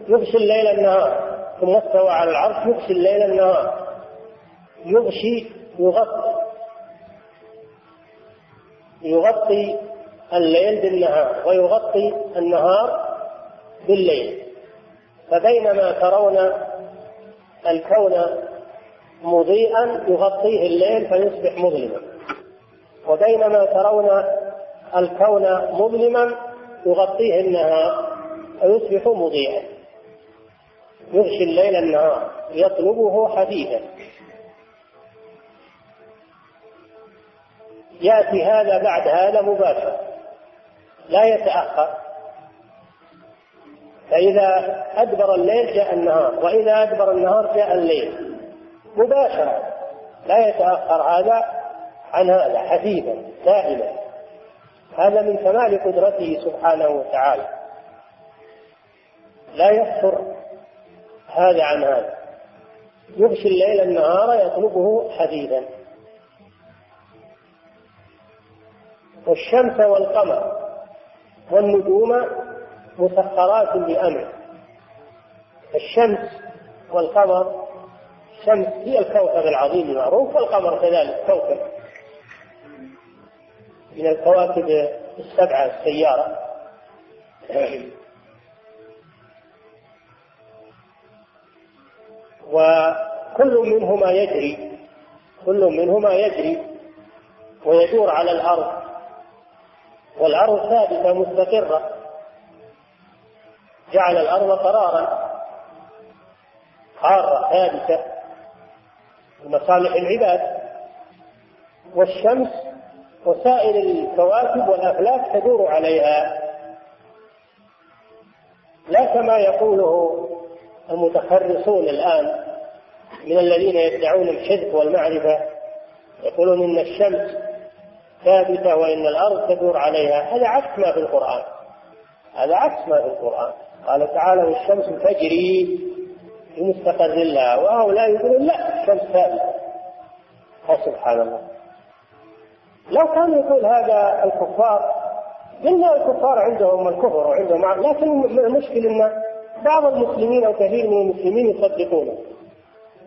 يغشي الليل النهار. ثم استوى على العرش يغشي الليل النهار. يغشي يغطي. يغطي الليل بالنهار ويغطي النهار بالليل. فبينما ترون الكون مضيئا يغطيه الليل فيصبح مظلما. وبينما ترون الكون مظلما يغطيه النهار فيصبح مضيئا. يغشي الليل النهار يطلبه حديثا. يأتي هذا بعد هذا مباشر لا يتأخر. فإذا أدبر الليل جاء النهار وإذا أدبر النهار جاء الليل. مباشرة. لا يتأخر هذا عن هذا حديثا دائما. هذا من كمال قدرته سبحانه وتعالى. لا يكثر هذا عن هذا. يغشي الليل النهار يطلبه حديثا والشمس والقمر والنجوم مسخرات بأمره. الشمس والقمر الشمس هي الكوكب العظيم المعروف والقمر كذلك كوكب من الكواكب السبعة السيارة. وكل منهما يجري كل منهما يجري ويدور على الأرض. والأرض ثابتة مستقرة. جعل الأرض قرارا. قارة ثابتة. لمصالح العباد. والشمس وسائر الكواكب والأفلاك تدور عليها. لا كما يقوله المتخرصون الآن من الذين يدعون الحذف والمعرفة يقولون إن الشمس ثابتة وإن الأرض تدور عليها. هذا عكس ما في القرآن. هذا عكس ما في القرآن. قال تعالى والشمس تجري في مستقر لها وهؤلاء يقولون لا الشمس ثابتة. سبحان الله. لو كان يقول هذا الكفار قلنا الكفار عندهم الكفر وعندهم لكن المشكلة إن بعض المسلمين أو كثير من المسلمين يصدقونه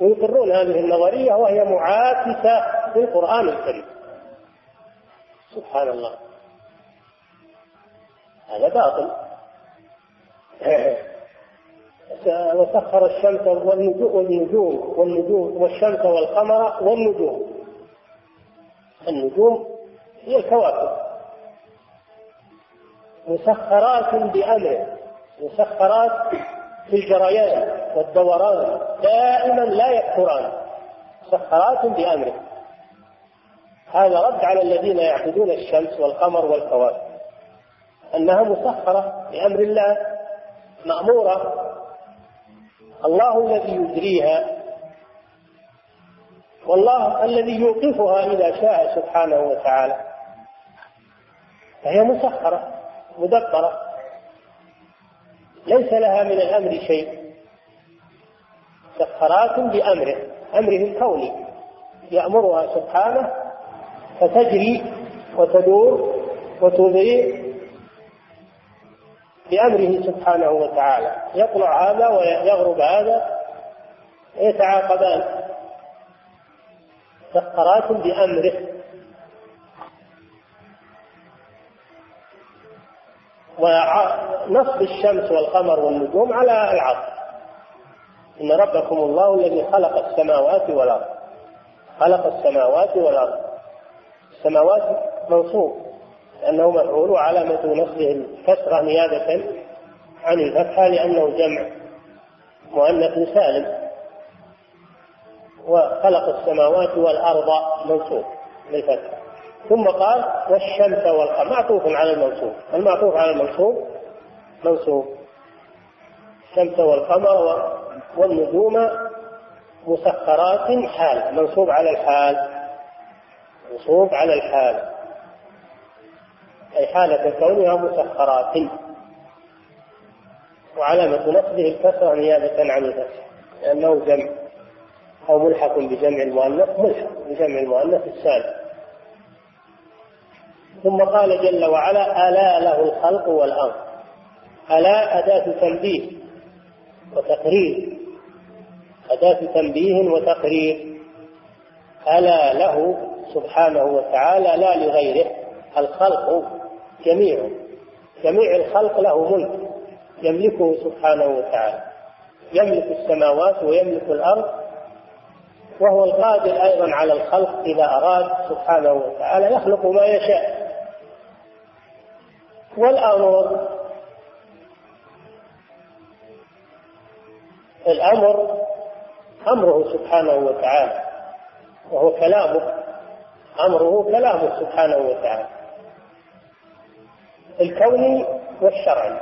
ويقرون هذه النظرية وهي معاكسة للقرآن الكريم. سبحان الله. هذا باطل. وسخر الشمس والنجوم والنجوم والشمس والقمر والنجوم. النجوم هي الكواكب. مسخرات بأمره. مسخرات في الجريان والدوران دائما لا يكثران مسخرات بأمره. هذا رد على الذين يعبدون الشمس والقمر والكواكب أنها مسخرة بأمر الله مأمورة. الله الذي يجريها والله الذي يوقفها إذا شاء سبحانه وتعالى. فهي مسخرة مدبرة. ليس لها من الأمر شيء. مسخرات بأمره. أمره الكوني يأمرها سبحانه فتجري وتدور وتضيء بأمره سبحانه وتعالى. يطلع هذا ويغرب هذا يتعاقبان. مسخرات بأمره. ونصب الشمس والقمر والنجوم على العصر إن ربكم الله الذي خلق السماوات والأرض. خلق السماوات والأرض. السماوات منصوب لأنه مفعول وعلامة نصبه. الكسرة نيابة عن الفتحة لأنه جمع. مؤنث سالم. وخلق السماوات والأرض منصوب بالفتح ثم قال والشمس والقمر. معطوف على المنصوب. المعطوف على المنصوب؟ منصوب. الشمس والقمر والنجوم مسخرات حال. منصوب على الحال. منصوب على الحال. أي حالة كونها مسخرات. وعلامة نصبه الكسرة نيابة عن الفتح لأنه جمع أو ملحق بجمع المؤنث ملحق بجمع المؤنث السالم ثم قال جل وعلا ألا له الخلق والأمر ألا أداة تنبيه وتقرير. أداة تنبيه وتقرير. ألا له سبحانه وتعالى لا لغيره الخلق جميع. جميع الخلق له ملك يملكه سبحانه وتعالى. يملك السماوات ويملك الأرض وهو القادر أيضا على الخلق إذا أراد سبحانه وتعالى. يخلق ما يشاء. والأمر. الأمر أمره سبحانه وتعالى وهو كلامه. أمره كلامه سبحانه وتعالى. الكوني والشرعي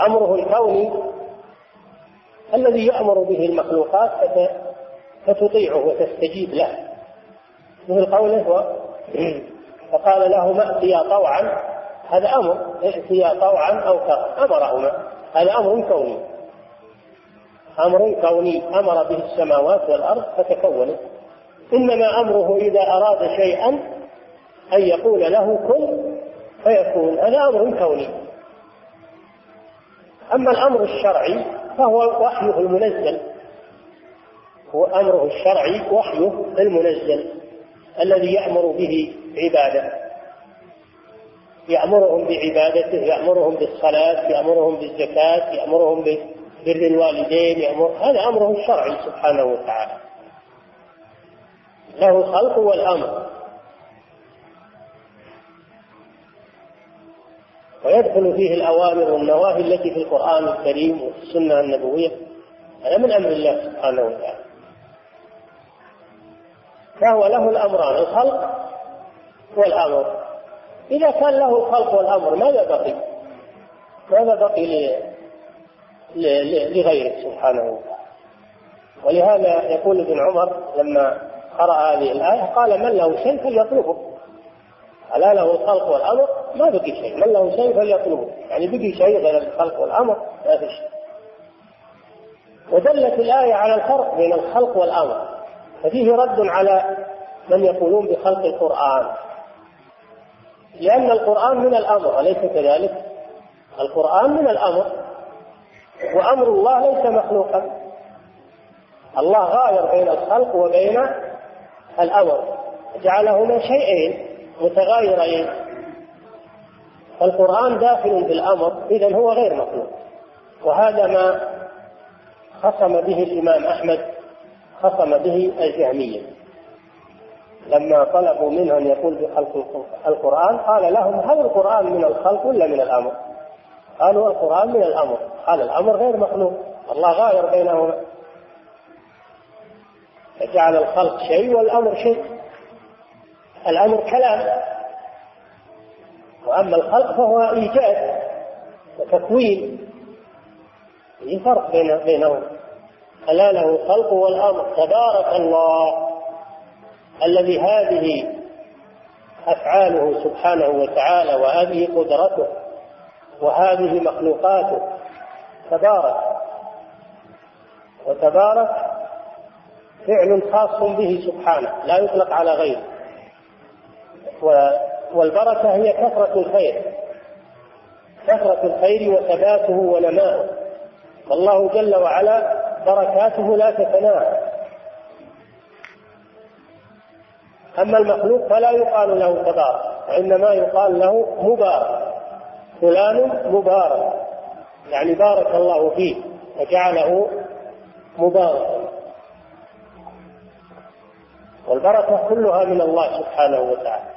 أمره الكوني الذي يأمر به المخلوقات فتطيعه وتستجيب له. مثل قوله فقال لهما ائتيا طوعا هذا أمر ائتيا طوعا أو كرها. أمرهما. هذا أمر كوني. أمر كوني. أمر به السماوات والأرض فتكونت إنما أمره إذا أراد شيئا أن يقول له كن فيكون. هذا أمر كوني. أما الأمر الشرعي فهو وحيه المنزل. هو أمره الشرعي وحيه المنزل الذي يأمر به عباده. يأمرهم بعبادته يأمرهم بالصلاة يأمرهم بالزكاة يأمرهم ببر الوالدين يأمر هذا أمره الشرعي سبحانه وتعالى. له الخلق والأمر. ويدخل فيه الأوامر والنواهي التي في القرآن الكريم وفي السنة النبوية هذا من أمر الله سبحانه وتعالى. فهو له الأمران الخلق والأمر. إذا كان له الخلق والأمر ماذا بقي؟ ماذا بقي لغيره سبحانه وتعالى؟ ولهذا يقول ابن عمر لما قرأ هذه الآية قال من له شيء فليطلبه. ألا له الخلق والأمر؟ ما بقي شيء. من له شيء فليطلبه. يعني بقي شيء غير الخلق والأمر؟ ما في شيء. ودلت الآية على الفرق بين الخلق والأمر. ففيه رد على من يقولون بخلق القرآن. لأن القرآن من الأمر أليس كذلك؟ القرآن من الأمر وأمر الله ليس مخلوقا. الله غاير بين الخلق وبين الأمر جعلهما شيئين متغايرين. القرآن داخل بالأمر إذا هو غير مخلوق. وهذا ما خصم به الإمام أحمد خصم به الجهمية. لما طلبوا منه أن يقول بخلق القرآن قال لهم هل القرآن من الخلق ولا من الأمر؟ قالوا القرآن من الأمر. قال الأمر غير مخلوق. الله غاير بينهما. فجعل الخلق شيء والأمر شيء. الأمر كلام. وأما الخلق فهو إيجاد وتكوين. في فرق بين بينهم. ألا له الخلق والأمر. تبارك الله. الذي هذه أفعاله سبحانه وتعالى وهذه قدرته وهذه مخلوقاته تبارك وتبارك فعل خاص به سبحانه لا يطلق على غيره. والبركة هي كثرة الخير كثرة الخير وثباته ونماؤه. والله جل وعلا بركاته لا تتناهى. أما المخلوق فلا يقال له تبارك وإنما يقال له مبارك فلان مبارك يعني بارك الله فيه وجعله مباركا. والبركة كلها من الله سبحانه وتعالى.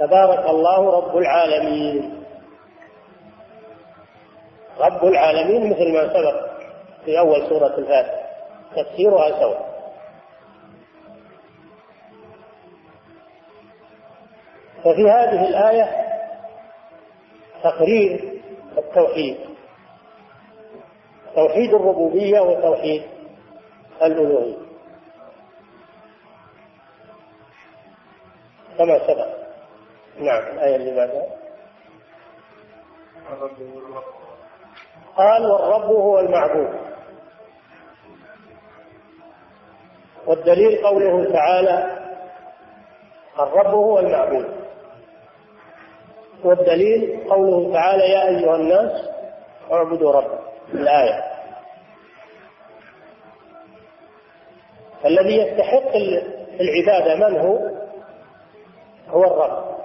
تبارك الله رب العالمين. رب العالمين مثل ما سبق في أول سورة الفاتحة. تفسيرها سواء. ففي هذه الآية تقرير التوحيد. توحيد الربوبية وتوحيد الألوهية. كما سبق. نعم الآية اللي بعدها. قال والرب هو المعبود. والدليل قوله تعالى الرب هو المعبود. والدليل قوله تعالى يا أيها الناس اعبدوا ربكم الآية. الذي يستحق العبادة من هو؟ هو الرب.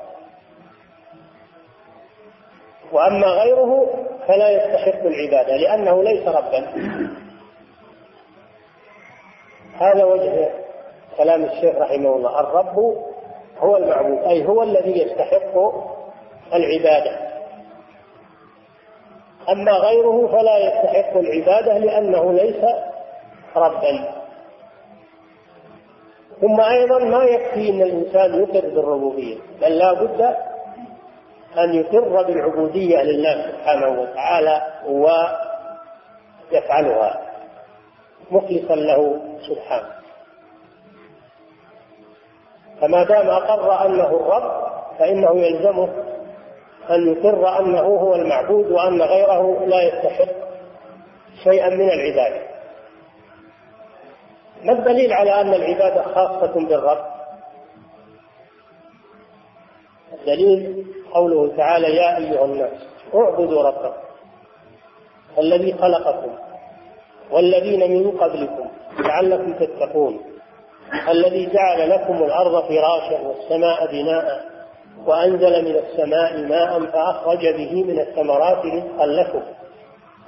وأما غيره فلا يستحق العبادة لأنه ليس ربا. هذا وجه كلام الشيخ رحمه الله الرب هو المعبود أي هو الذي يستحق العبادة. أما غيره فلا يستحق العبادة لأنه ليس ربا. ثم أيضا ما يكفي أن الإنسان يقر بالربوبية بل لا بد أن يقر بالعبودية لله سبحانه وتعالى ويفعلها. مخلصا له سبحانه. فما دام أقر أنه الرب فإنه يلزمه أن يقر أنه هو المعبود وأن غيره لا يستحق شيئا من العبادة. ما الدليل على أن العبادة خاصة بالرب؟ الدليل قوله تعالى يا أيها الناس اعبدوا ربكم الذي خلقكم والذين من قبلكم لعلكم تتقون الذي جعل لكم الأرض فراشا والسماء بناء وأنزل من السماء ماء فأخرج به من الثمرات رزقا لكم.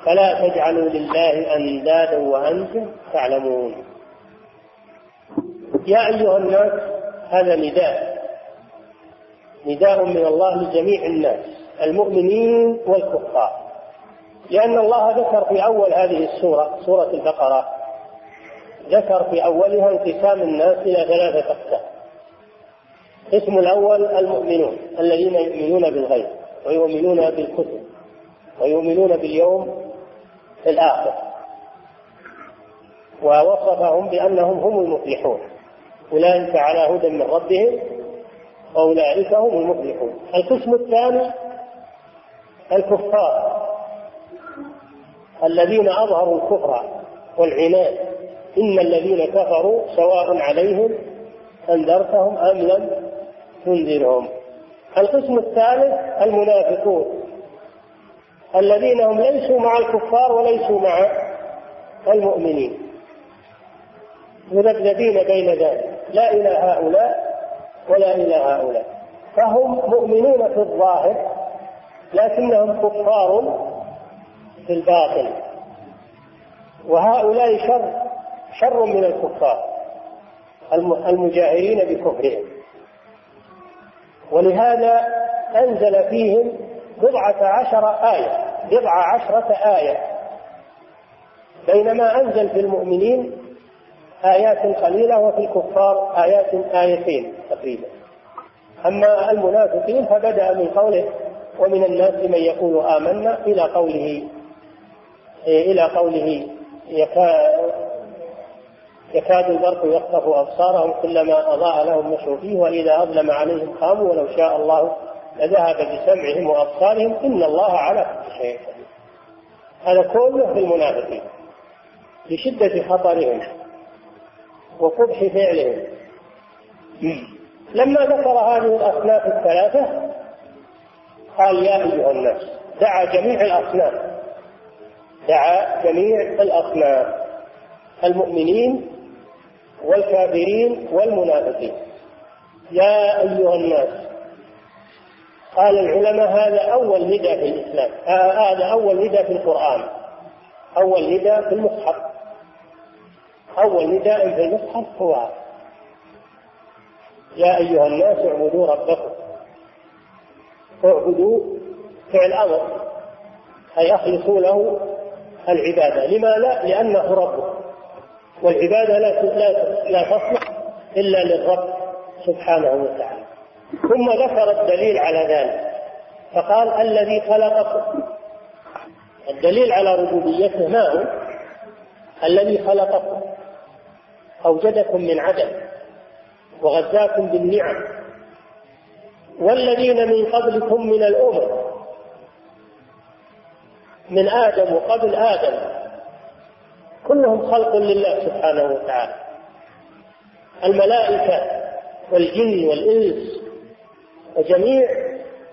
فلا تجعلوا لله أندادا وأنتم تعلمون. يا أيها الناس هذا نداء. نداء من الله لجميع الناس المؤمنين والكفار. لأن الله ذكر في أول هذه السورة سورة البقرة ذكر في أولها انقسام الناس إلى ثلاثة أقسام. القسم الأول المؤمنون الذين يؤمنون بالغيب ويؤمنون بالكتب ويؤمنون باليوم الآخر. ووصفهم بأنهم هم المفلحون. أولئك على هدى من ربهم وأولئك هم المفلحون. القسم الثاني الكفار الذين أظهروا الكفر والعناد. إن الذين كفروا سواء عليهم أنذرتهم أم لم تنذرهم. القسم الثالث المنافقون الذين هم ليسوا مع الكفار وليسوا مع المؤمنين. مذبذبين بين ذلك. لا إلى هؤلاء ولا إلى هؤلاء. فهم مؤمنون في الظاهر لكنهم كفار في الباطن. وهؤلاء شر شر من الكفار المجاهرين بكفرهم. ولهذا أنزل فيهم بضعة عشر آية بضع عشرة آية. بينما أنزل في المؤمنين آيات قليلة وفي الكفار آيات آيتين تقريبا. أما المنافقين فبدأ من قوله ومن الناس من يقول آمنا إلى قوله إلى قوله يكاد البرق يخطف أبصارهم كلما أضاء لهم مشوا فيه وإذا أظلم عليهم قاموا ولو شاء الله لذهب بسمعهم وأبصارهم. إن الله على كل شيء هذا كله في المنافقين لشدة خطرهم وقبح فعلهم. لما ذكر هذه الأصناف الثلاثة قال يا أيها الناس دعا جميع الأصناف دعا جميع الأصناف المؤمنين والكافرين والمنافقين. يا أيها الناس قال العلماء هذا أول نداء في الإسلام هذا أول نداء في القرآن أول نداء في المصحف. أول نداء في المصحف هو يا أيها الناس اعبدوا ربكم. اعبدوا فعل أمر أي أخلصوا له العبادة. لما لا لأنه ربه والعبادة لا لا تصلح إلا للرب سبحانه وتعالى. ثم ذكر الدليل على ذلك. فقال الذي خلقكم. الدليل على ربوبيته ما هو؟ الذي خلقكم. أوجدكم من عدم وغذاكم بالنعم. والذين من قبلكم من الأمم. من آدم وقبل آدم. كلهم خلق لله سبحانه وتعالى. الملائكة والجن والإنس وجميع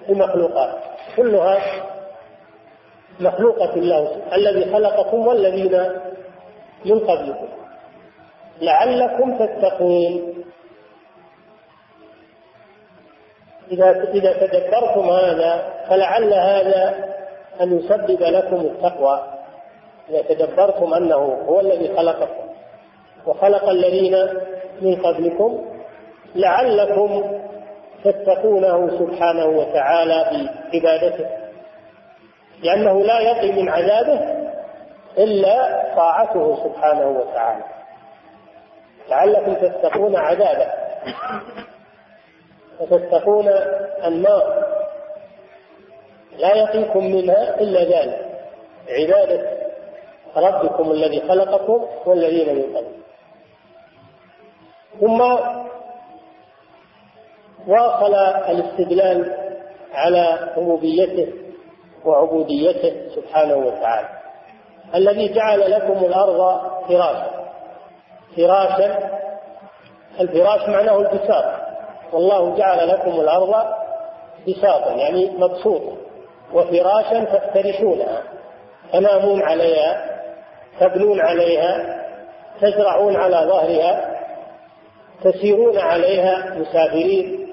المخلوقات كلها مخلوقة الله الذي خلقكم والذين من قبلكم. لعلكم تتقون. إذا إذا تدبرتم هذا فلعل هذا أن يسبب لكم التقوى. إذا تدبرتم أنه هو الذي خلقكم. وخلق الذين من قبلكم لعلكم تتقونه سبحانه وتعالى بعبادته. لأنه لا يقي من عذابه إلا طاعته سبحانه وتعالى. لعلكم تتقون عذابه. وتتقون النار. لا يقيكم منها إلا ذلك. عبادة ربكم الذي خلقكم والذين من قبل ثم واصل الاستدلال على ربوبيته وعبوديته سبحانه وتعالى الذي جعل لكم الأرض فراشا. فراشا الفراش معناه البساط. والله جعل لكم الأرض بساطا يعني مبسوطا. وفراشا تفترشونها تنامون عليها. تبنون عليها تزرعون على ظهرها تسيرون عليها مسافرين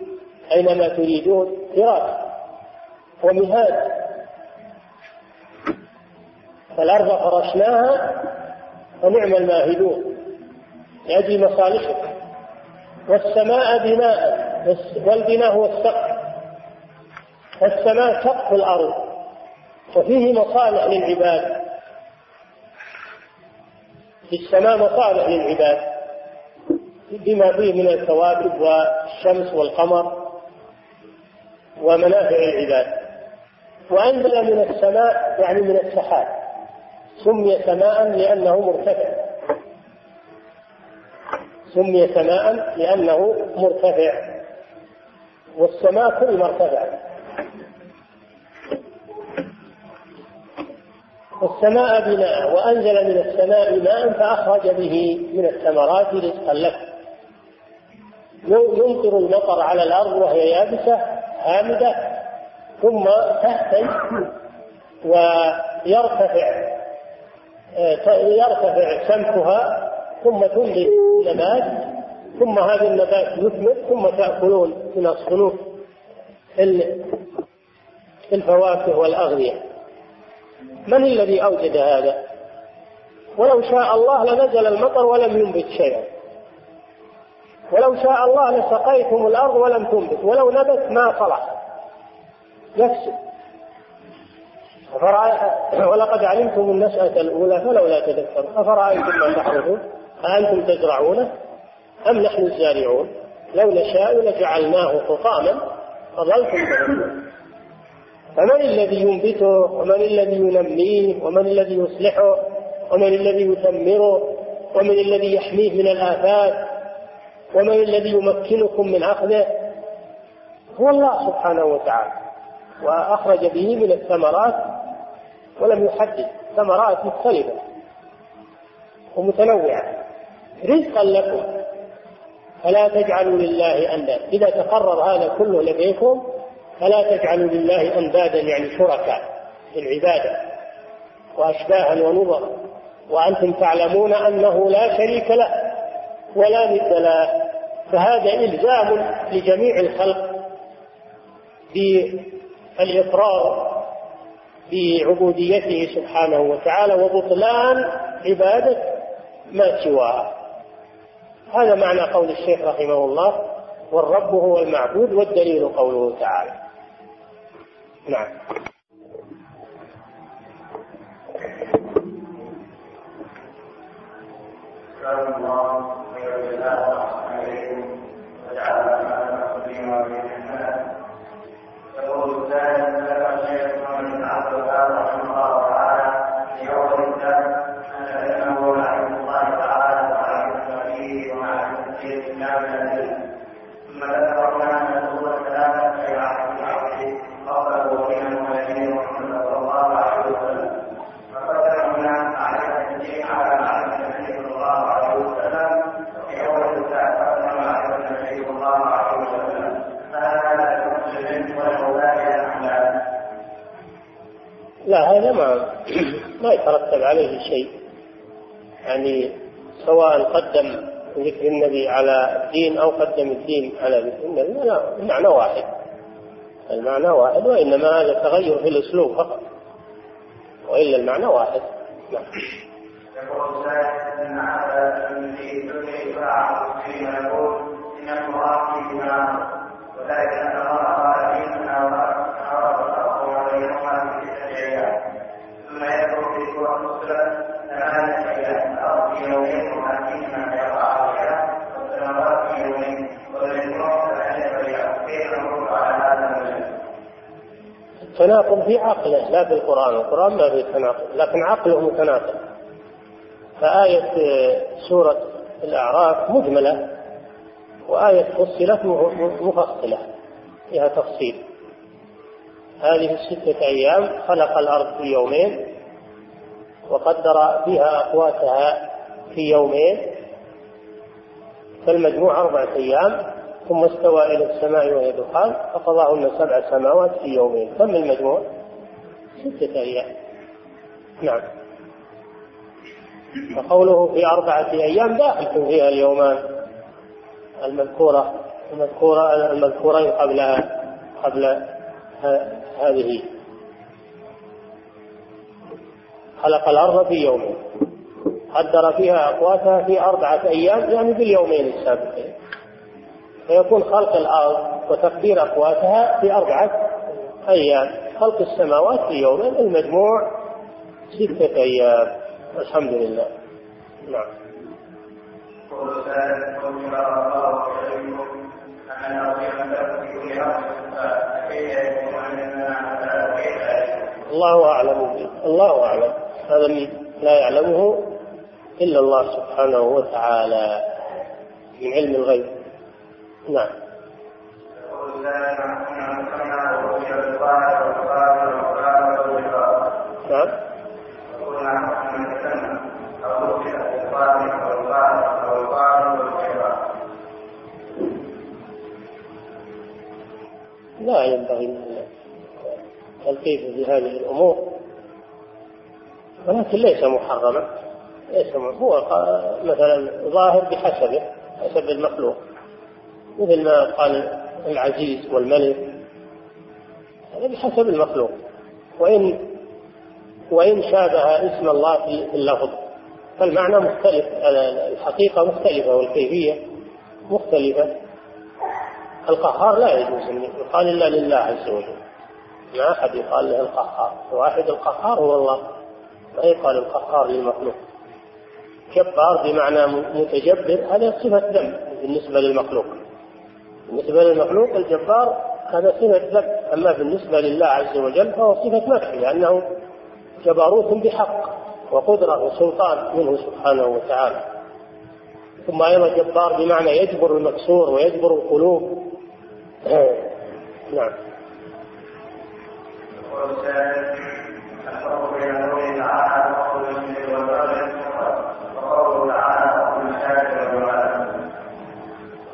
أينما تريدون فراش ومهاد. فالأرض فرشناها فنعم الماهدون. لأجل مصالحكم. والسماء بناء والبناء هو السقف. السماء سقف الأرض. وفيه مصالح للعباد. في السماء مصالح للعباد. بما فيه من الكواكب والشمس والقمر ومنافع العباد. وأنزل من السماء يعني من السحاب. سمي سماء لأنه مرتفع. سمي سماء لأنه مرتفع. والسماء كل مرتفع والسماء بناء وأنزل من السماء ماء فأخرج به من الثمرات رزقا لكم يمطر المطر على الأرض وهي يابسة هامدة ثم تهتز ويرتفع يرتفع سمكها ثم تنبت نبات ثم هذا النبات يثمر ثم تأكلون من الصنوف الفواكه والأغذية. من الذي أوجد هذا؟ ولو شاء الله لنزل المطر ولم ينبت شيئا. ولو شاء الله لسقيتم الأرض ولم تنبت. ولو نبت ما صلح يفسد ولقد علمتم النشأة الأولى فلولا تذكرون. أفرأيتم ما تحرثون؟ أأنتم تزرعونه أم نحن الزارعون؟ لو نشاء لجعلناه حطاما. فظلتم تظنون فمن الذي ينبته ومن الذي ينميه ومن الذي يصلحه ومن الذي يثمره ومن الذي يحميه من الآفات ومن الذي يمكنكم من أخذه هو الله سبحانه وتعالى وأخرج به من الثمرات ولم يحدد ثمرات مختلفة ومتنوعة. رزقا لكم. فلا تجعلوا لله أندادا. إذا تقرر هذا كله لديكم فلا تجعلوا لله أندادا يعني شركاء في العبادة وأشباها ونظرا وأنتم تعلمون أنه لا شريك له ولا ند له. فهذا إلزام لجميع الخلق بالإقرار بعبوديته سبحانه وتعالى وبطلان عبادة ما سواه. هذا معنى قول الشيخ رحمه الله والرب هو المعبود والدليل قوله تعالى نعم. الله يقول الثاني ذكر الشيخ محمد بن عبد الوهاب رحمه الله تعالى في اول الكتاب ان علمه معرفه الله تعالى ومعرفه فيه ومعرفه تفسير الكتاب من العلم ثم ذكر هنا ان الاصول الثلاثه اي معرفه عبده قبله وبينه ونبيه محمد صلى الله عليه وسلم هذا ما ما يترتب عليه شيء يعني سواء قدم ذكر النبي على الدين أو قدم الدين على ذكر النبي لا المعنى واحد. المعنى واحد وإنما هذا تغير في الأسلوب فقط وإلا المعنى واحد. نعم. التناقض في عقله لا بالقرآن القرآن. ما فيه تناقض لكن عقله متناقض. فآية سورة الأعراف مجملة وآية فصلت مفصلة فيها تفصيل. هذه الستة أيام خلق الأرض في يومين وقدر فيها أقواتها في يومين فالمجموع أربعة أيام. ثم استوى إلى السماء وهي دخان فقضاهن سبع سماوات في يومين. كم المجموع؟ ستة أيام. نعم. فقوله في أربعة أيام داخل فيها اليومان المذكورة المذكورة المذكورين قبلها قبل هذه. خلق الأرض في يومين. قدر فيها أقواتها في أربعة أيام يعني في اليومين السابقين. فيكون خلق الأرض وتقدير أقواتها في أربعة أيام. خلق السماوات في يومين المجموع ستة أيام. الحمد لله. نعم. الله أعلم. الله أعلم. هذا لا يعلمه إلا الله سبحانه وتعالى من علم الغيب. نعم. نعم. لا ينبغي الكيف في هذه الأمور. ولكن ليس محرما. ليس هو مثلا ظاهر بحسبه حسب المخلوق. مثل ما قال العزيز والملك هذا بحسب المخلوق. وإن وإن شابه اسم الله في اللفظ فالمعنى مختلف الحقيقة مختلفة والكيفية مختلفة. القهار لا يجوز أن يقال إلا لله عز وجل. ما أحد يقال له القهار. واحد القهار هو الله ما يقال القهار للمخلوق. جبار بمعنى متجبر هذا صفة ذم بالنسبة للمخلوق. بالنسبة للمخلوق الجبار هذا صفة ذم أما بالنسبة لله عز وجل فهو صفة مدح لأنه جبروت بحق وقدرة وسلطان منه سبحانه وتعالى. ثم أيضا جبار بمعنى يجبر المكسور ويجبر القلوب. نعم.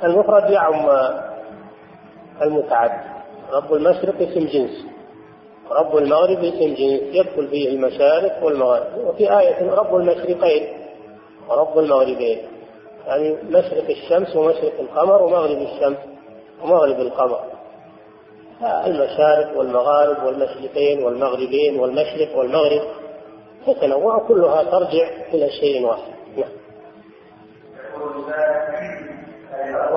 المفرد يعم المتعدي رب المشرق اسم جنس رب المغرب اسم جنس يدخل فيه المشارق والمغارب. وفي آية رب المشرقين ورب المغربين. يعني مشرق الشمس ومشرق القمر ومغرب الشمس ومغرب القمر. المشارق والمغارب والمشرقين والمغربين والمشرق والمغرب تتنوع كلها ترجع إلى شيء واحد. نعم.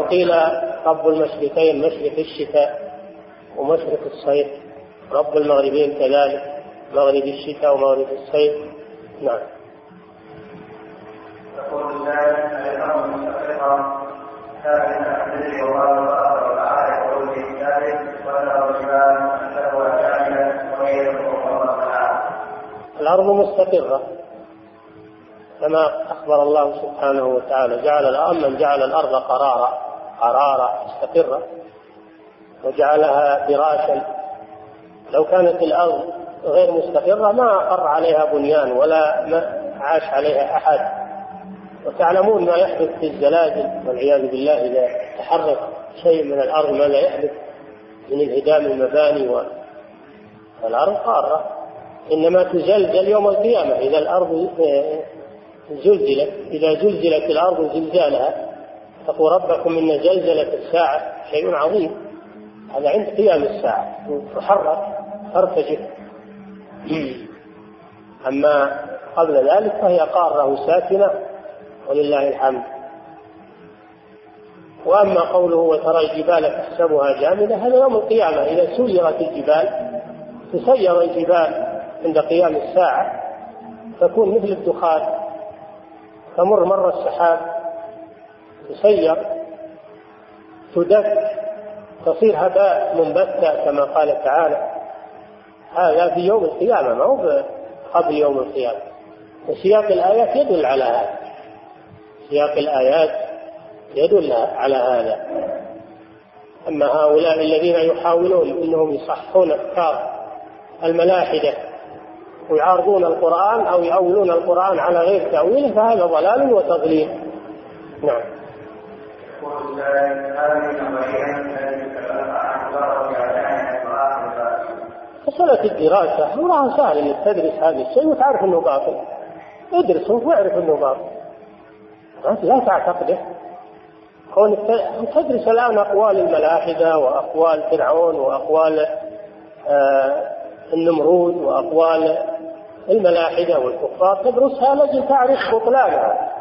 وقيل رب المشرقين مشرق الشتاء ومشرق الصيف. رب المغربين كذلك مغرب الشتاء ومغرب الصيف. نعم. يقول الإنسان مستقرا الأرض مستقرة كما أخبر الله سبحانه وتعالى. جعل الأرض من جعل الأرض قرارا. قرارا مستقرة وجعلها فراشا. لو كانت الأرض غير مستقرة ما أقر عليها بنيان ولا ما عاش عليها أحد. وتعلمون ما يحدث في الزلازل والعياذ بالله إذا تحرك شيء من الأرض ماذا يحدث من انهدام المباني والأرض قارة. إنما تزلزل يوم القيامة. إذا الأرض آه، زلزلت إذا زلزلت الأرض زلزالها اتقوا ربكم إن زلزلة الساعة شيء عظيم. هذا عند قيام الساعة. تحرك ترتجف. أما قبل ذلك فهي قارة ساكنة ولله الحمد. وأما قوله وترى الجبال تحسبها جامدة هذا يوم القيامة. إذا سيرت الجبال تسير الجبال عند قيام الساعة تكون مثل الدخان تمر مر السحاب. تسير تدك تصير هباء منبثا كما قال تعالى. هذا في يوم القيامة ما هو قبل يوم القيامة. وسياق الآيات يدل على هذا. سياق الآيات يدل على هذا. أما هؤلاء الذين يحاولون أنهم يصححون أفكار الملاحدة ويعارضون القرآن أو يؤولون القرآن على غير تأويله فهذا ضلال وتضليل. نعم. مسألة الدراسة أمرها سهل إنك تدرس هذا الشيء وتعرف أنه باطل. ادرسه واعرف أنه باطل. لا تعتقده. كونك تدرس الآن أقوال الملاحدة وأقوال فرعون وأقوال آه النمرود وأقوال الملاحدة والكفار تدرسها لأجل تعرف بطلانها.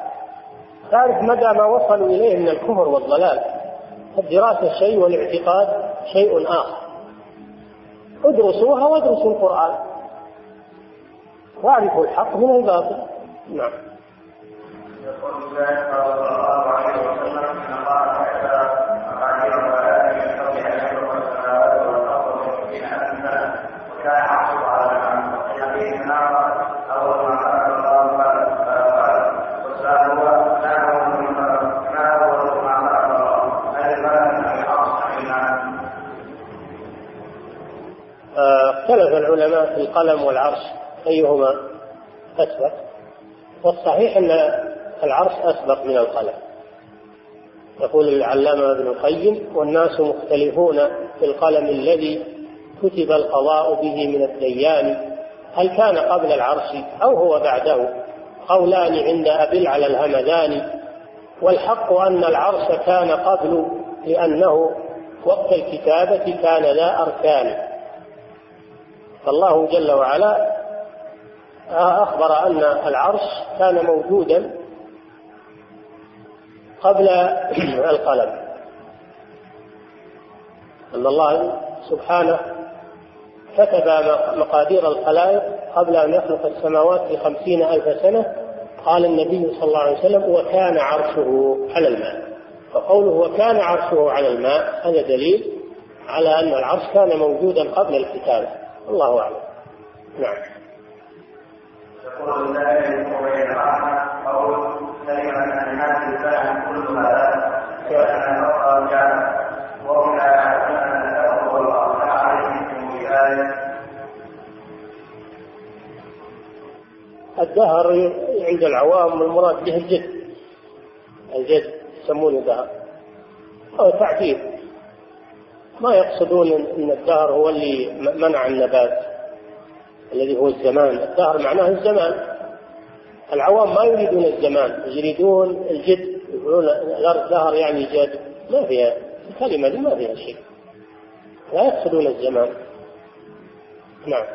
تعرف مدى ما وصلوا إليه من الكفر والضلال. الدراسة شيء والاعتقاد شيء آخر. ادرسوها وادرسوا القرآن. واعرفوا الحق من الباطل. نعم. القلم والعرش أيهما أسبق؟ والصحيح أن العرش أسبق من القلم. يقول العلامة ابن القيم والناس مختلفون في القلم الذي كتب القضاء به من الديان. هل كان قبل العرش أو هو بعده؟ قولان عند أبي على الهمدان. والحق أن العرش كان قبل لأنه وقت الكتابة كان ذا أركان. فالله جل وعلا أخبر أن العرش كان موجودا قبل القلم. أن الله سبحانه كتب مقادير الخلائق قبل أن يخلق السماوات بخمسين ألف سنة. قال النبي صلى الله عليه وسلم وكان عرشه على الماء. فقوله وكان عرشه على الماء هذا دليل على أن العرش كان موجودا قبل الكتابة الله أعلم. نعم. يقول ذلك وبين قول كلمة الناس الفهم كلها كأن كان وهم لا يعلمون أن الله عليهم بآية الدهر عند العوام المراد به الجد. الجد يسمونه دهر. هو تعبير ما يقصدون إن الدهر هو اللي منع النبات الذي هو الزمان. الدهر معناه الزمان. العوام ما يريدون الزمان يريدون الجد. يقولون الأرض دهر يعني جد. ما فيها الكلمة دي ما فيها شيء. لا يقصدون الزمان. نعم.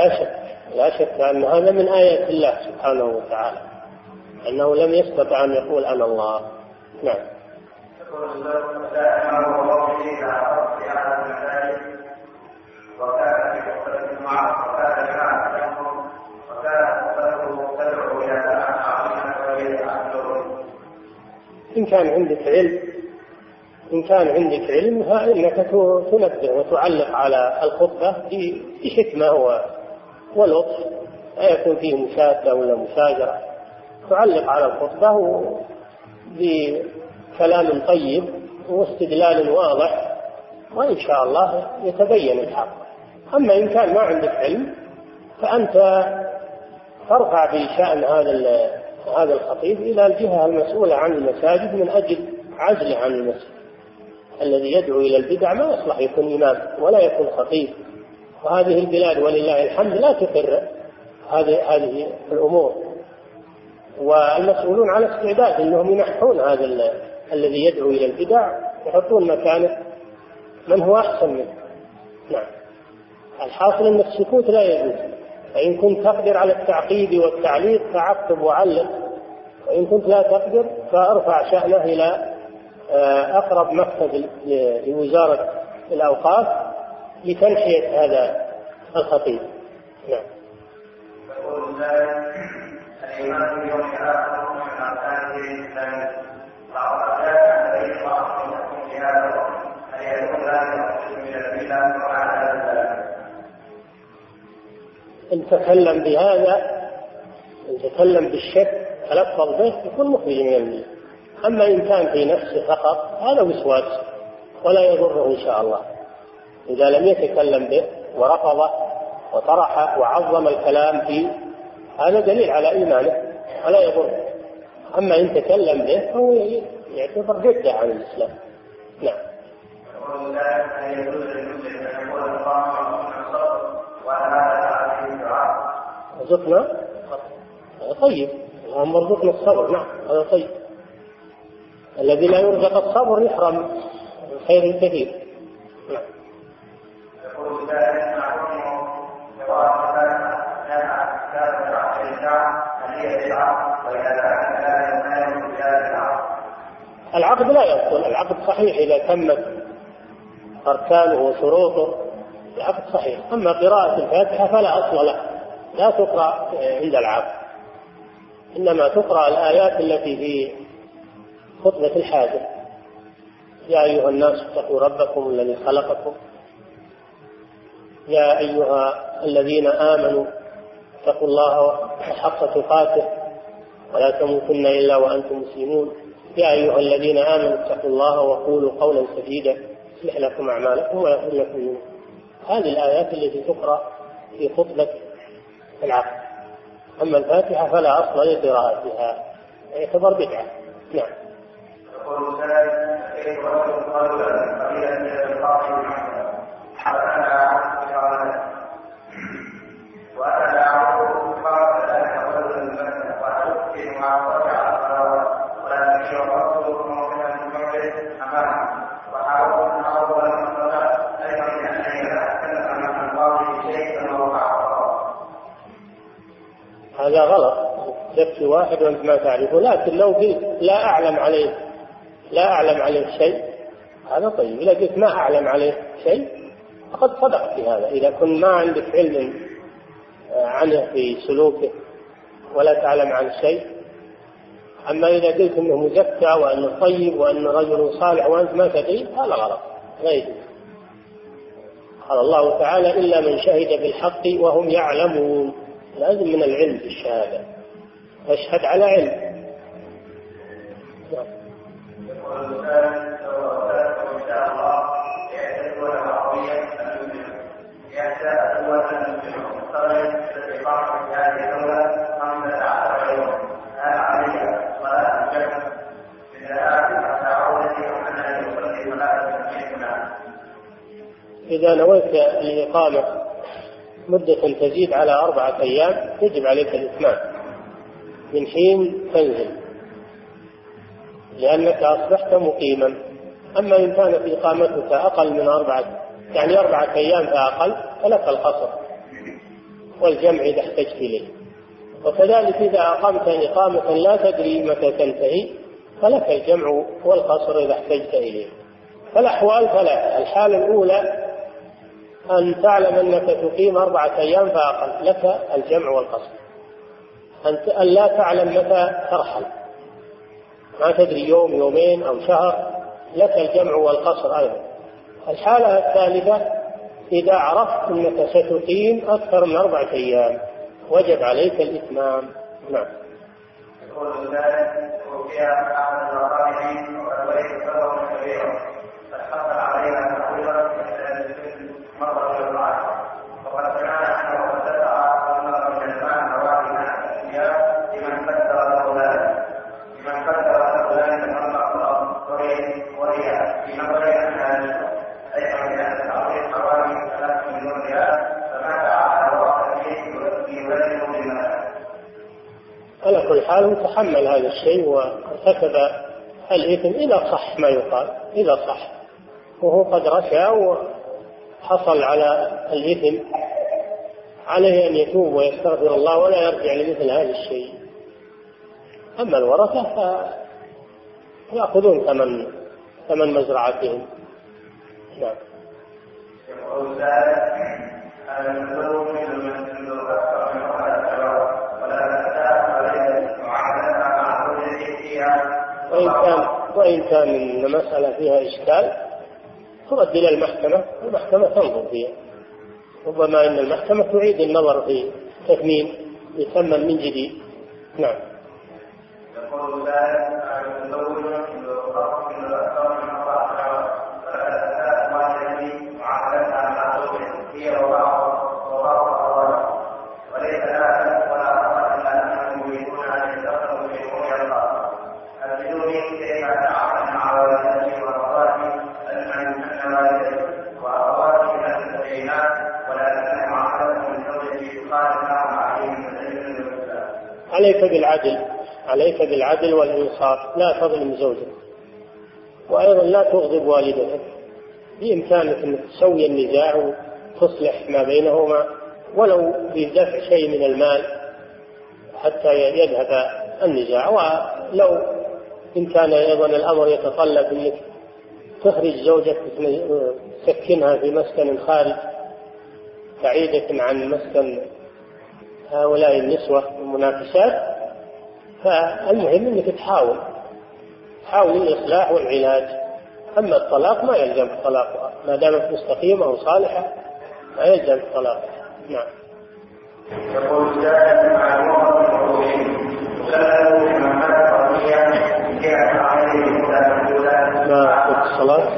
لا شك لا شك أن هذا من آيات الله سبحانه وتعالى أنه لم يستطع أن يقول أنا الله. نعم. إن كان عندك علم إن كان عندك علم فإنك تنبه وتعلق على الخطبة بحكمة ولطف لا يكون فيه مشادة ولا مشاجرة. تعلق على الخطبة بكلام طيب واستدلال واضح وإن شاء الله يتبين الحق. أما إن كان ما عندك علم فأنت ترفع بشأن هذا هذا الخطيب إلى الجهة المسؤولة عن المساجد من أجل عزله عن المسجد. الذي يدعو إلى البدع ما يصلح يكون إمام ولا يكون خطيب. وهذه البلاد ولله الحمد لا تقر هذه هذه الأمور. والمسؤولون على استعداد أنهم ينحون هذا الذي يدعو إلى البدع يحطون مكانه من هو أحسن منه. نعم. الحاصل أن السكوت لا يجوز. فإن كنت تقدر على التعقيب والتعليق فعقب وعلق. وإن كنت لا تقدر فأرفع شأنه إلى آه، أقرب مكتب لوزارة الأوقاف. لتنحية هذا الخطيب. نعم. من أن وعلى إن تكلم بهذا إن تكلم بالشك تلفظ به يكون مخرج من المله أما إن كان في نفسه فقط هذا وسواس ولا يضره إن شاء الله. إذا لم يتكلم به ورفضه وطرح وعظم الكلام فيه هذا دليل على إيمانه ولا يضره أما إن تكلم به فهو يعتبر ردة عن الإسلام. نعم. رزقنا طيب. اللهم ارزقنا الصبر نعم هذا طيب. الذي لا يرزق الصبر يحرم خير الكثير. نعم. العقد لا يبطل العقد صحيح إذا تمت أركانه وشروطه العقد صحيح. أما قراءة الفاتحة فلا أصل له لا تقرأ عند العقد. إنما تقرأ الآيات التي في خطبة الحاجة. يا أيها الناس اتقوا ربكم الذي خلقكم يا أيها الذين آمنوا اتقوا الله حق تقاته ولا تموتن إلا وأنتم مسلمون. يا أيها الذين آمنوا اتقوا الله وقولوا قولا سديدا يصلح لكم أعمالكم ويغفر لكم هذه الآيات التي تقرأ في خطبة العقد. أما الفاتحة فلا أصل لقراءتها يعتبر بدعة. نعم. يقول هذا غلط. يكفي واحد وأنت ما تعرفه. لكن لو قلت لا أعلم عليه لا أعلم عليه شيء هذا طيب. إذا قلت ما أعلم عليه شيء فقد صدقت في هذا. إذا كنت ما عندك علم عنه في سلوكه ولا تعلم عن شيء أما إذا قلت إنه مزكى وأنه طيب وأنه رجل صالح وأنت ما تدري هذا غلط. يجوز. قال الله تعالى إلا من شهد بالحق وهم يعلمون. لازم من العلم الشهادة. أشهد على علم. إذا نويت الإقامة مدة تزيد على أربعة أيام يجب عليك الإتمام من حين تنزل. لأنك أصبحت مقيما. أما إن كانت إقامتك أقل من أربعة يعني أربعة أيام فأقل فلك القصر والجمع إذا احتجت إليه. وكذلك إذا أقمت إقامة لا تدري متى تنتهي فلك الجمع والقصر إذا احتجت إليه. فالأحوال ثلاثة الحالة الأولى أن تعلم أنك تقيم أربعة أيام فأقل لك الجمع والقصر أن لا تعلم متى ترحل ما تدري يوم يومين أو شهر لك الجمع والقصر أيضا. الحالة الثالثة إذا عرفت أنك ستقيم أكثر من أربعة أيام وجب عليك الإتمام. نعم. يقول ذلك وفي أحد الرقائق وأبويه سبب كبيرا قد حصل عليها كل حال هو تحمل هذا الشيء وارتكب الإثم إذا صح ما يقال إذا صح. وهو قد رشى وحصل على الإثم عليه أن يتوب ويستغفر الله ولا يرجع لمثل هذا الشيء. أما الورثة فيأخذون ثمن ثمن مزرعتهم. نعم. وإن كان وإن كان المسألة فيها إشكال ترد إلى المحكمة المحكمة تنظر فيها. ربما أن المحكمة تعيد النظر في تثمين يثمن من جديد. نعم. عليك بالعدل؟ عليك بالعدل والإنصاف؟ لا تظلم زوجك. وأيضا لا تغضب والدتك. بإمكانك أن تسوي النزاع وتصلح ما بينهما ولو بدفع شيء من المال حتى يذهب النزاع. ولو إن كان أيضا الأمر يتطلب أنك تخرج زوجك تسكنها في مسكن خارج بعيدة عن مسكن هؤلاء النسوة. المنافسات فالمهم إنك تحاول تحاول الإصلاح والعلاج. أما الطلاق ما يلزم الطلاق ما دامت مستقيمة وصالحة ما يلزم الطلاق. نعم. يقول جاء مع ما الصلاة.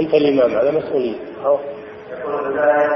أنت الإمام على مسؤولية. يقول إذا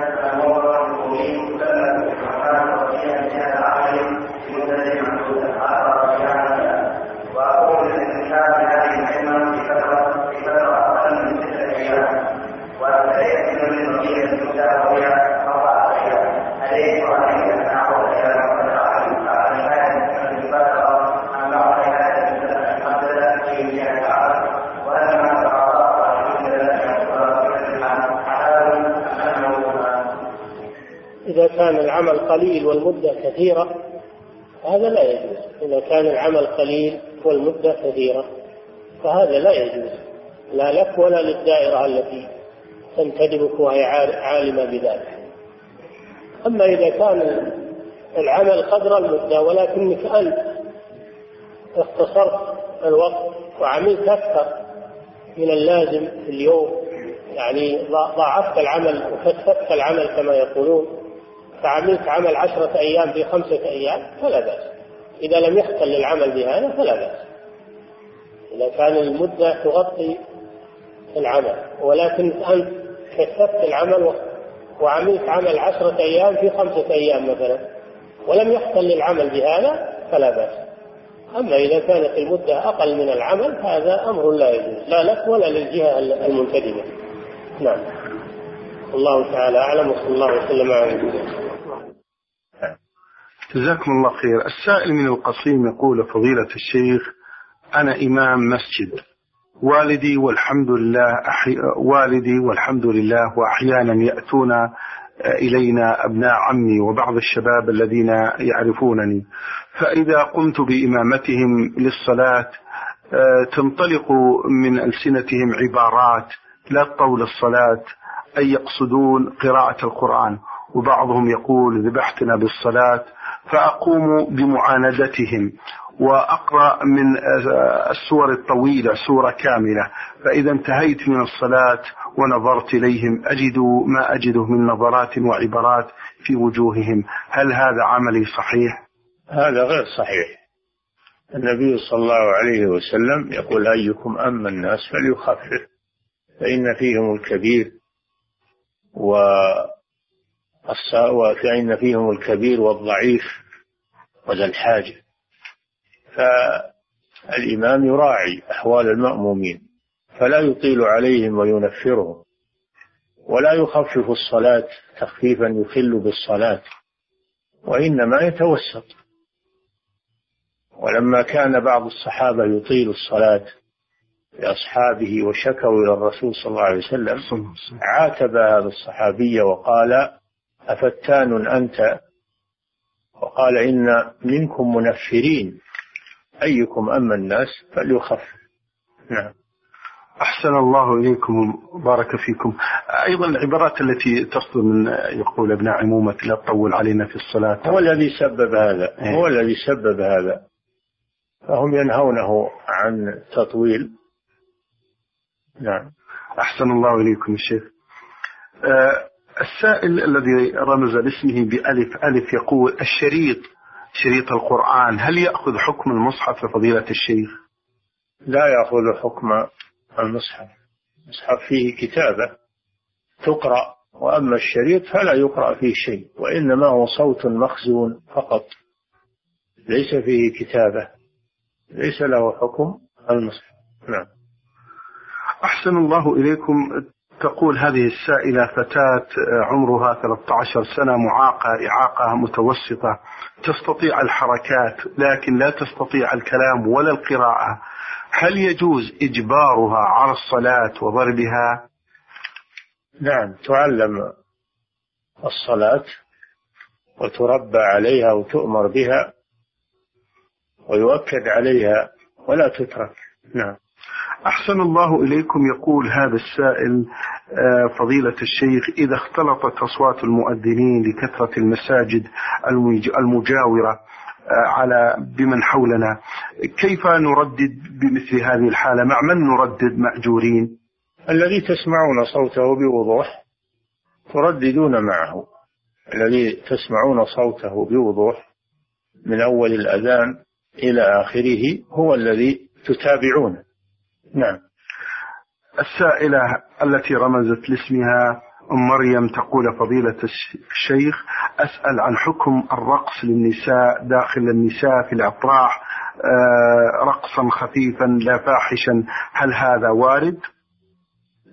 كان العمل قليل والمدة كثيرة هذا لا يجوز. إذا كان العمل قليل والمدة كثيرة فهذا لا يجوز. لا لك ولا للدائرة التي تنتدبك وهي عالمة بذلك. أما إذا كان العمل قدر المدة ولكنك أنت اختصرت الوقت وعملت أكثر من اللازم في اليوم يعني ضاعفت العمل وكثفت العمل كما يقولون فعملت عمل عشرة أيام في خمسة أيام فلا بأس. إذا لم يحصل للعمل بهذا فلا بأس. إذا كان المدة تغطي العمل ولكن أنت كثفت العمل وعملت عمل عشرة أيام في خمسة أيام مثلا ولم يحصل للعمل بهذا فلا بأس. أما إذا كانت المدة أقل من العمل هذا أمر لا يجوز لا لك ولا للجهة المنتدبة. نعم. الله تعالى أعلم وصلى الله وسلم على نبينا جزاكم الله خير. السائل من القصيم يقول فضيلة الشيخ أنا إمام مسجد والدي والحمد لله أحي... والدي والحمد لله وأحيانا يأتون إلينا أبناء عمي وبعض الشباب الذين يعرفونني. فإذا قمت بإمامتهم للصلاة تنطلق من ألسنتهم عبارات لا تطول الصلاة أي يقصدون قراءة القرآن. وبعضهم يقول ذبحتنا بالصلاة فأقوم بمعاندتهم وأقرأ من السور الطويلة سورة كاملة. فإذا انتهيت من الصلاة ونظرت إليهم أجد ما أجده من نظرات وعبارات في وجوههم. هل هذا عملي صحيح؟ هذا غير صحيح. النبي صلى الله عليه وسلم يقول أيكم أما الناس فليخفف فإن فيهم الكبير و فإن فيهم الكبير والضعيف وذا الحاجة. فالإمام يراعي أحوال المأمومين فلا يطيل عليهم وينفرهم ولا يخفف الصلاة تخفيفا يخل بالصلاة وإنما يتوسط. ولما كان بعض الصحابة يطيل الصلاة لأصحابه وشكوا إلى الرسول صلى الله عليه وسلم. عاتب هذا الصحابي وقال أفتان أنت؟ وقال إن منكم منفرين. أيكم أما الناس فليخف. نعم. أحسن الله إليكم بارك فيكم. أيضا العبارات التي تصدر من يقول ابن عمومة لا تطول علينا في الصلاة. هو الذي سبب هذا. إيه. هو الذي سبب هذا. فهم ينهونه عن التطويل نعم. أحسن الله إليكم الشيخ أه السائل الذي رمز لاسمه بألف ألف يقول الشريط شريط القرآن هل يأخذ حكم المصحف فضيلة الشيخ؟ لا يأخذ حكم المصحف. المصحف فيه كتابة تقرأ وأما الشريط فلا يقرأ فيه شيء وإنما هو صوت مخزون فقط. ليس فيه كتابة ليس له حكم المصحف. نعم. أحسن الله إليكم تقول هذه السائلة فتاة عمرها 13 سنة معاقة إعاقة متوسطة تستطيع الحركات لكن لا تستطيع الكلام ولا القراءة. هل يجوز إجبارها على الصلاة وضربها؟ نعم تعلم الصلاة وتربى عليها وتؤمر بها ويؤكد عليها ولا تترك. نعم. أحسن الله إليكم يقول هذا السائل آه، فضيلة الشيخ إذا اختلطت أصوات المؤذنين لكثرة المساجد المجاورة آه، على بمن حولنا كيف نردد بمثل هذه الحالة؟ مع من نردد مأجورين؟ الذي تسمعون صوته بوضوح ترددون معه. الذي تسمعون صوته بوضوح من أول الأذان إلى آخره هو الذي تتابعونه. نعم السائلة التي رمزت لاسمها أم مريم تقول فضيلة الشيخ أسأل عن حكم الرقص للنساء داخل النساء في الأفراح آه، رقصا خفيفا لا فاحشا هل هذا وارد؟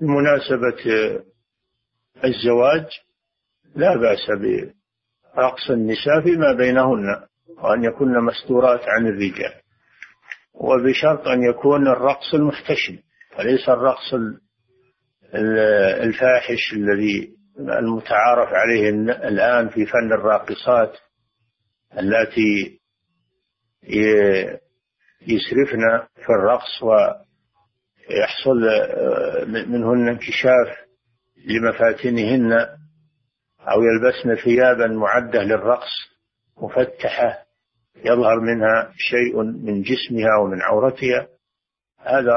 بمناسبة الزواج لا بأس برقص النساء فيما بينهن وأن يكن مستورات عن الرجال وبشرط أن يكون الرقص المحتشم وليس الرقص الفاحش الذي المتعارف عليه الآن في فن الراقصات التي يسرفن في الرقص ويحصل منهن انكشاف لمفاتنهن أو يلبسن ثيابا معدة للرقص مفتحة يظهر منها شيء من جسمها ومن عورتها. هذا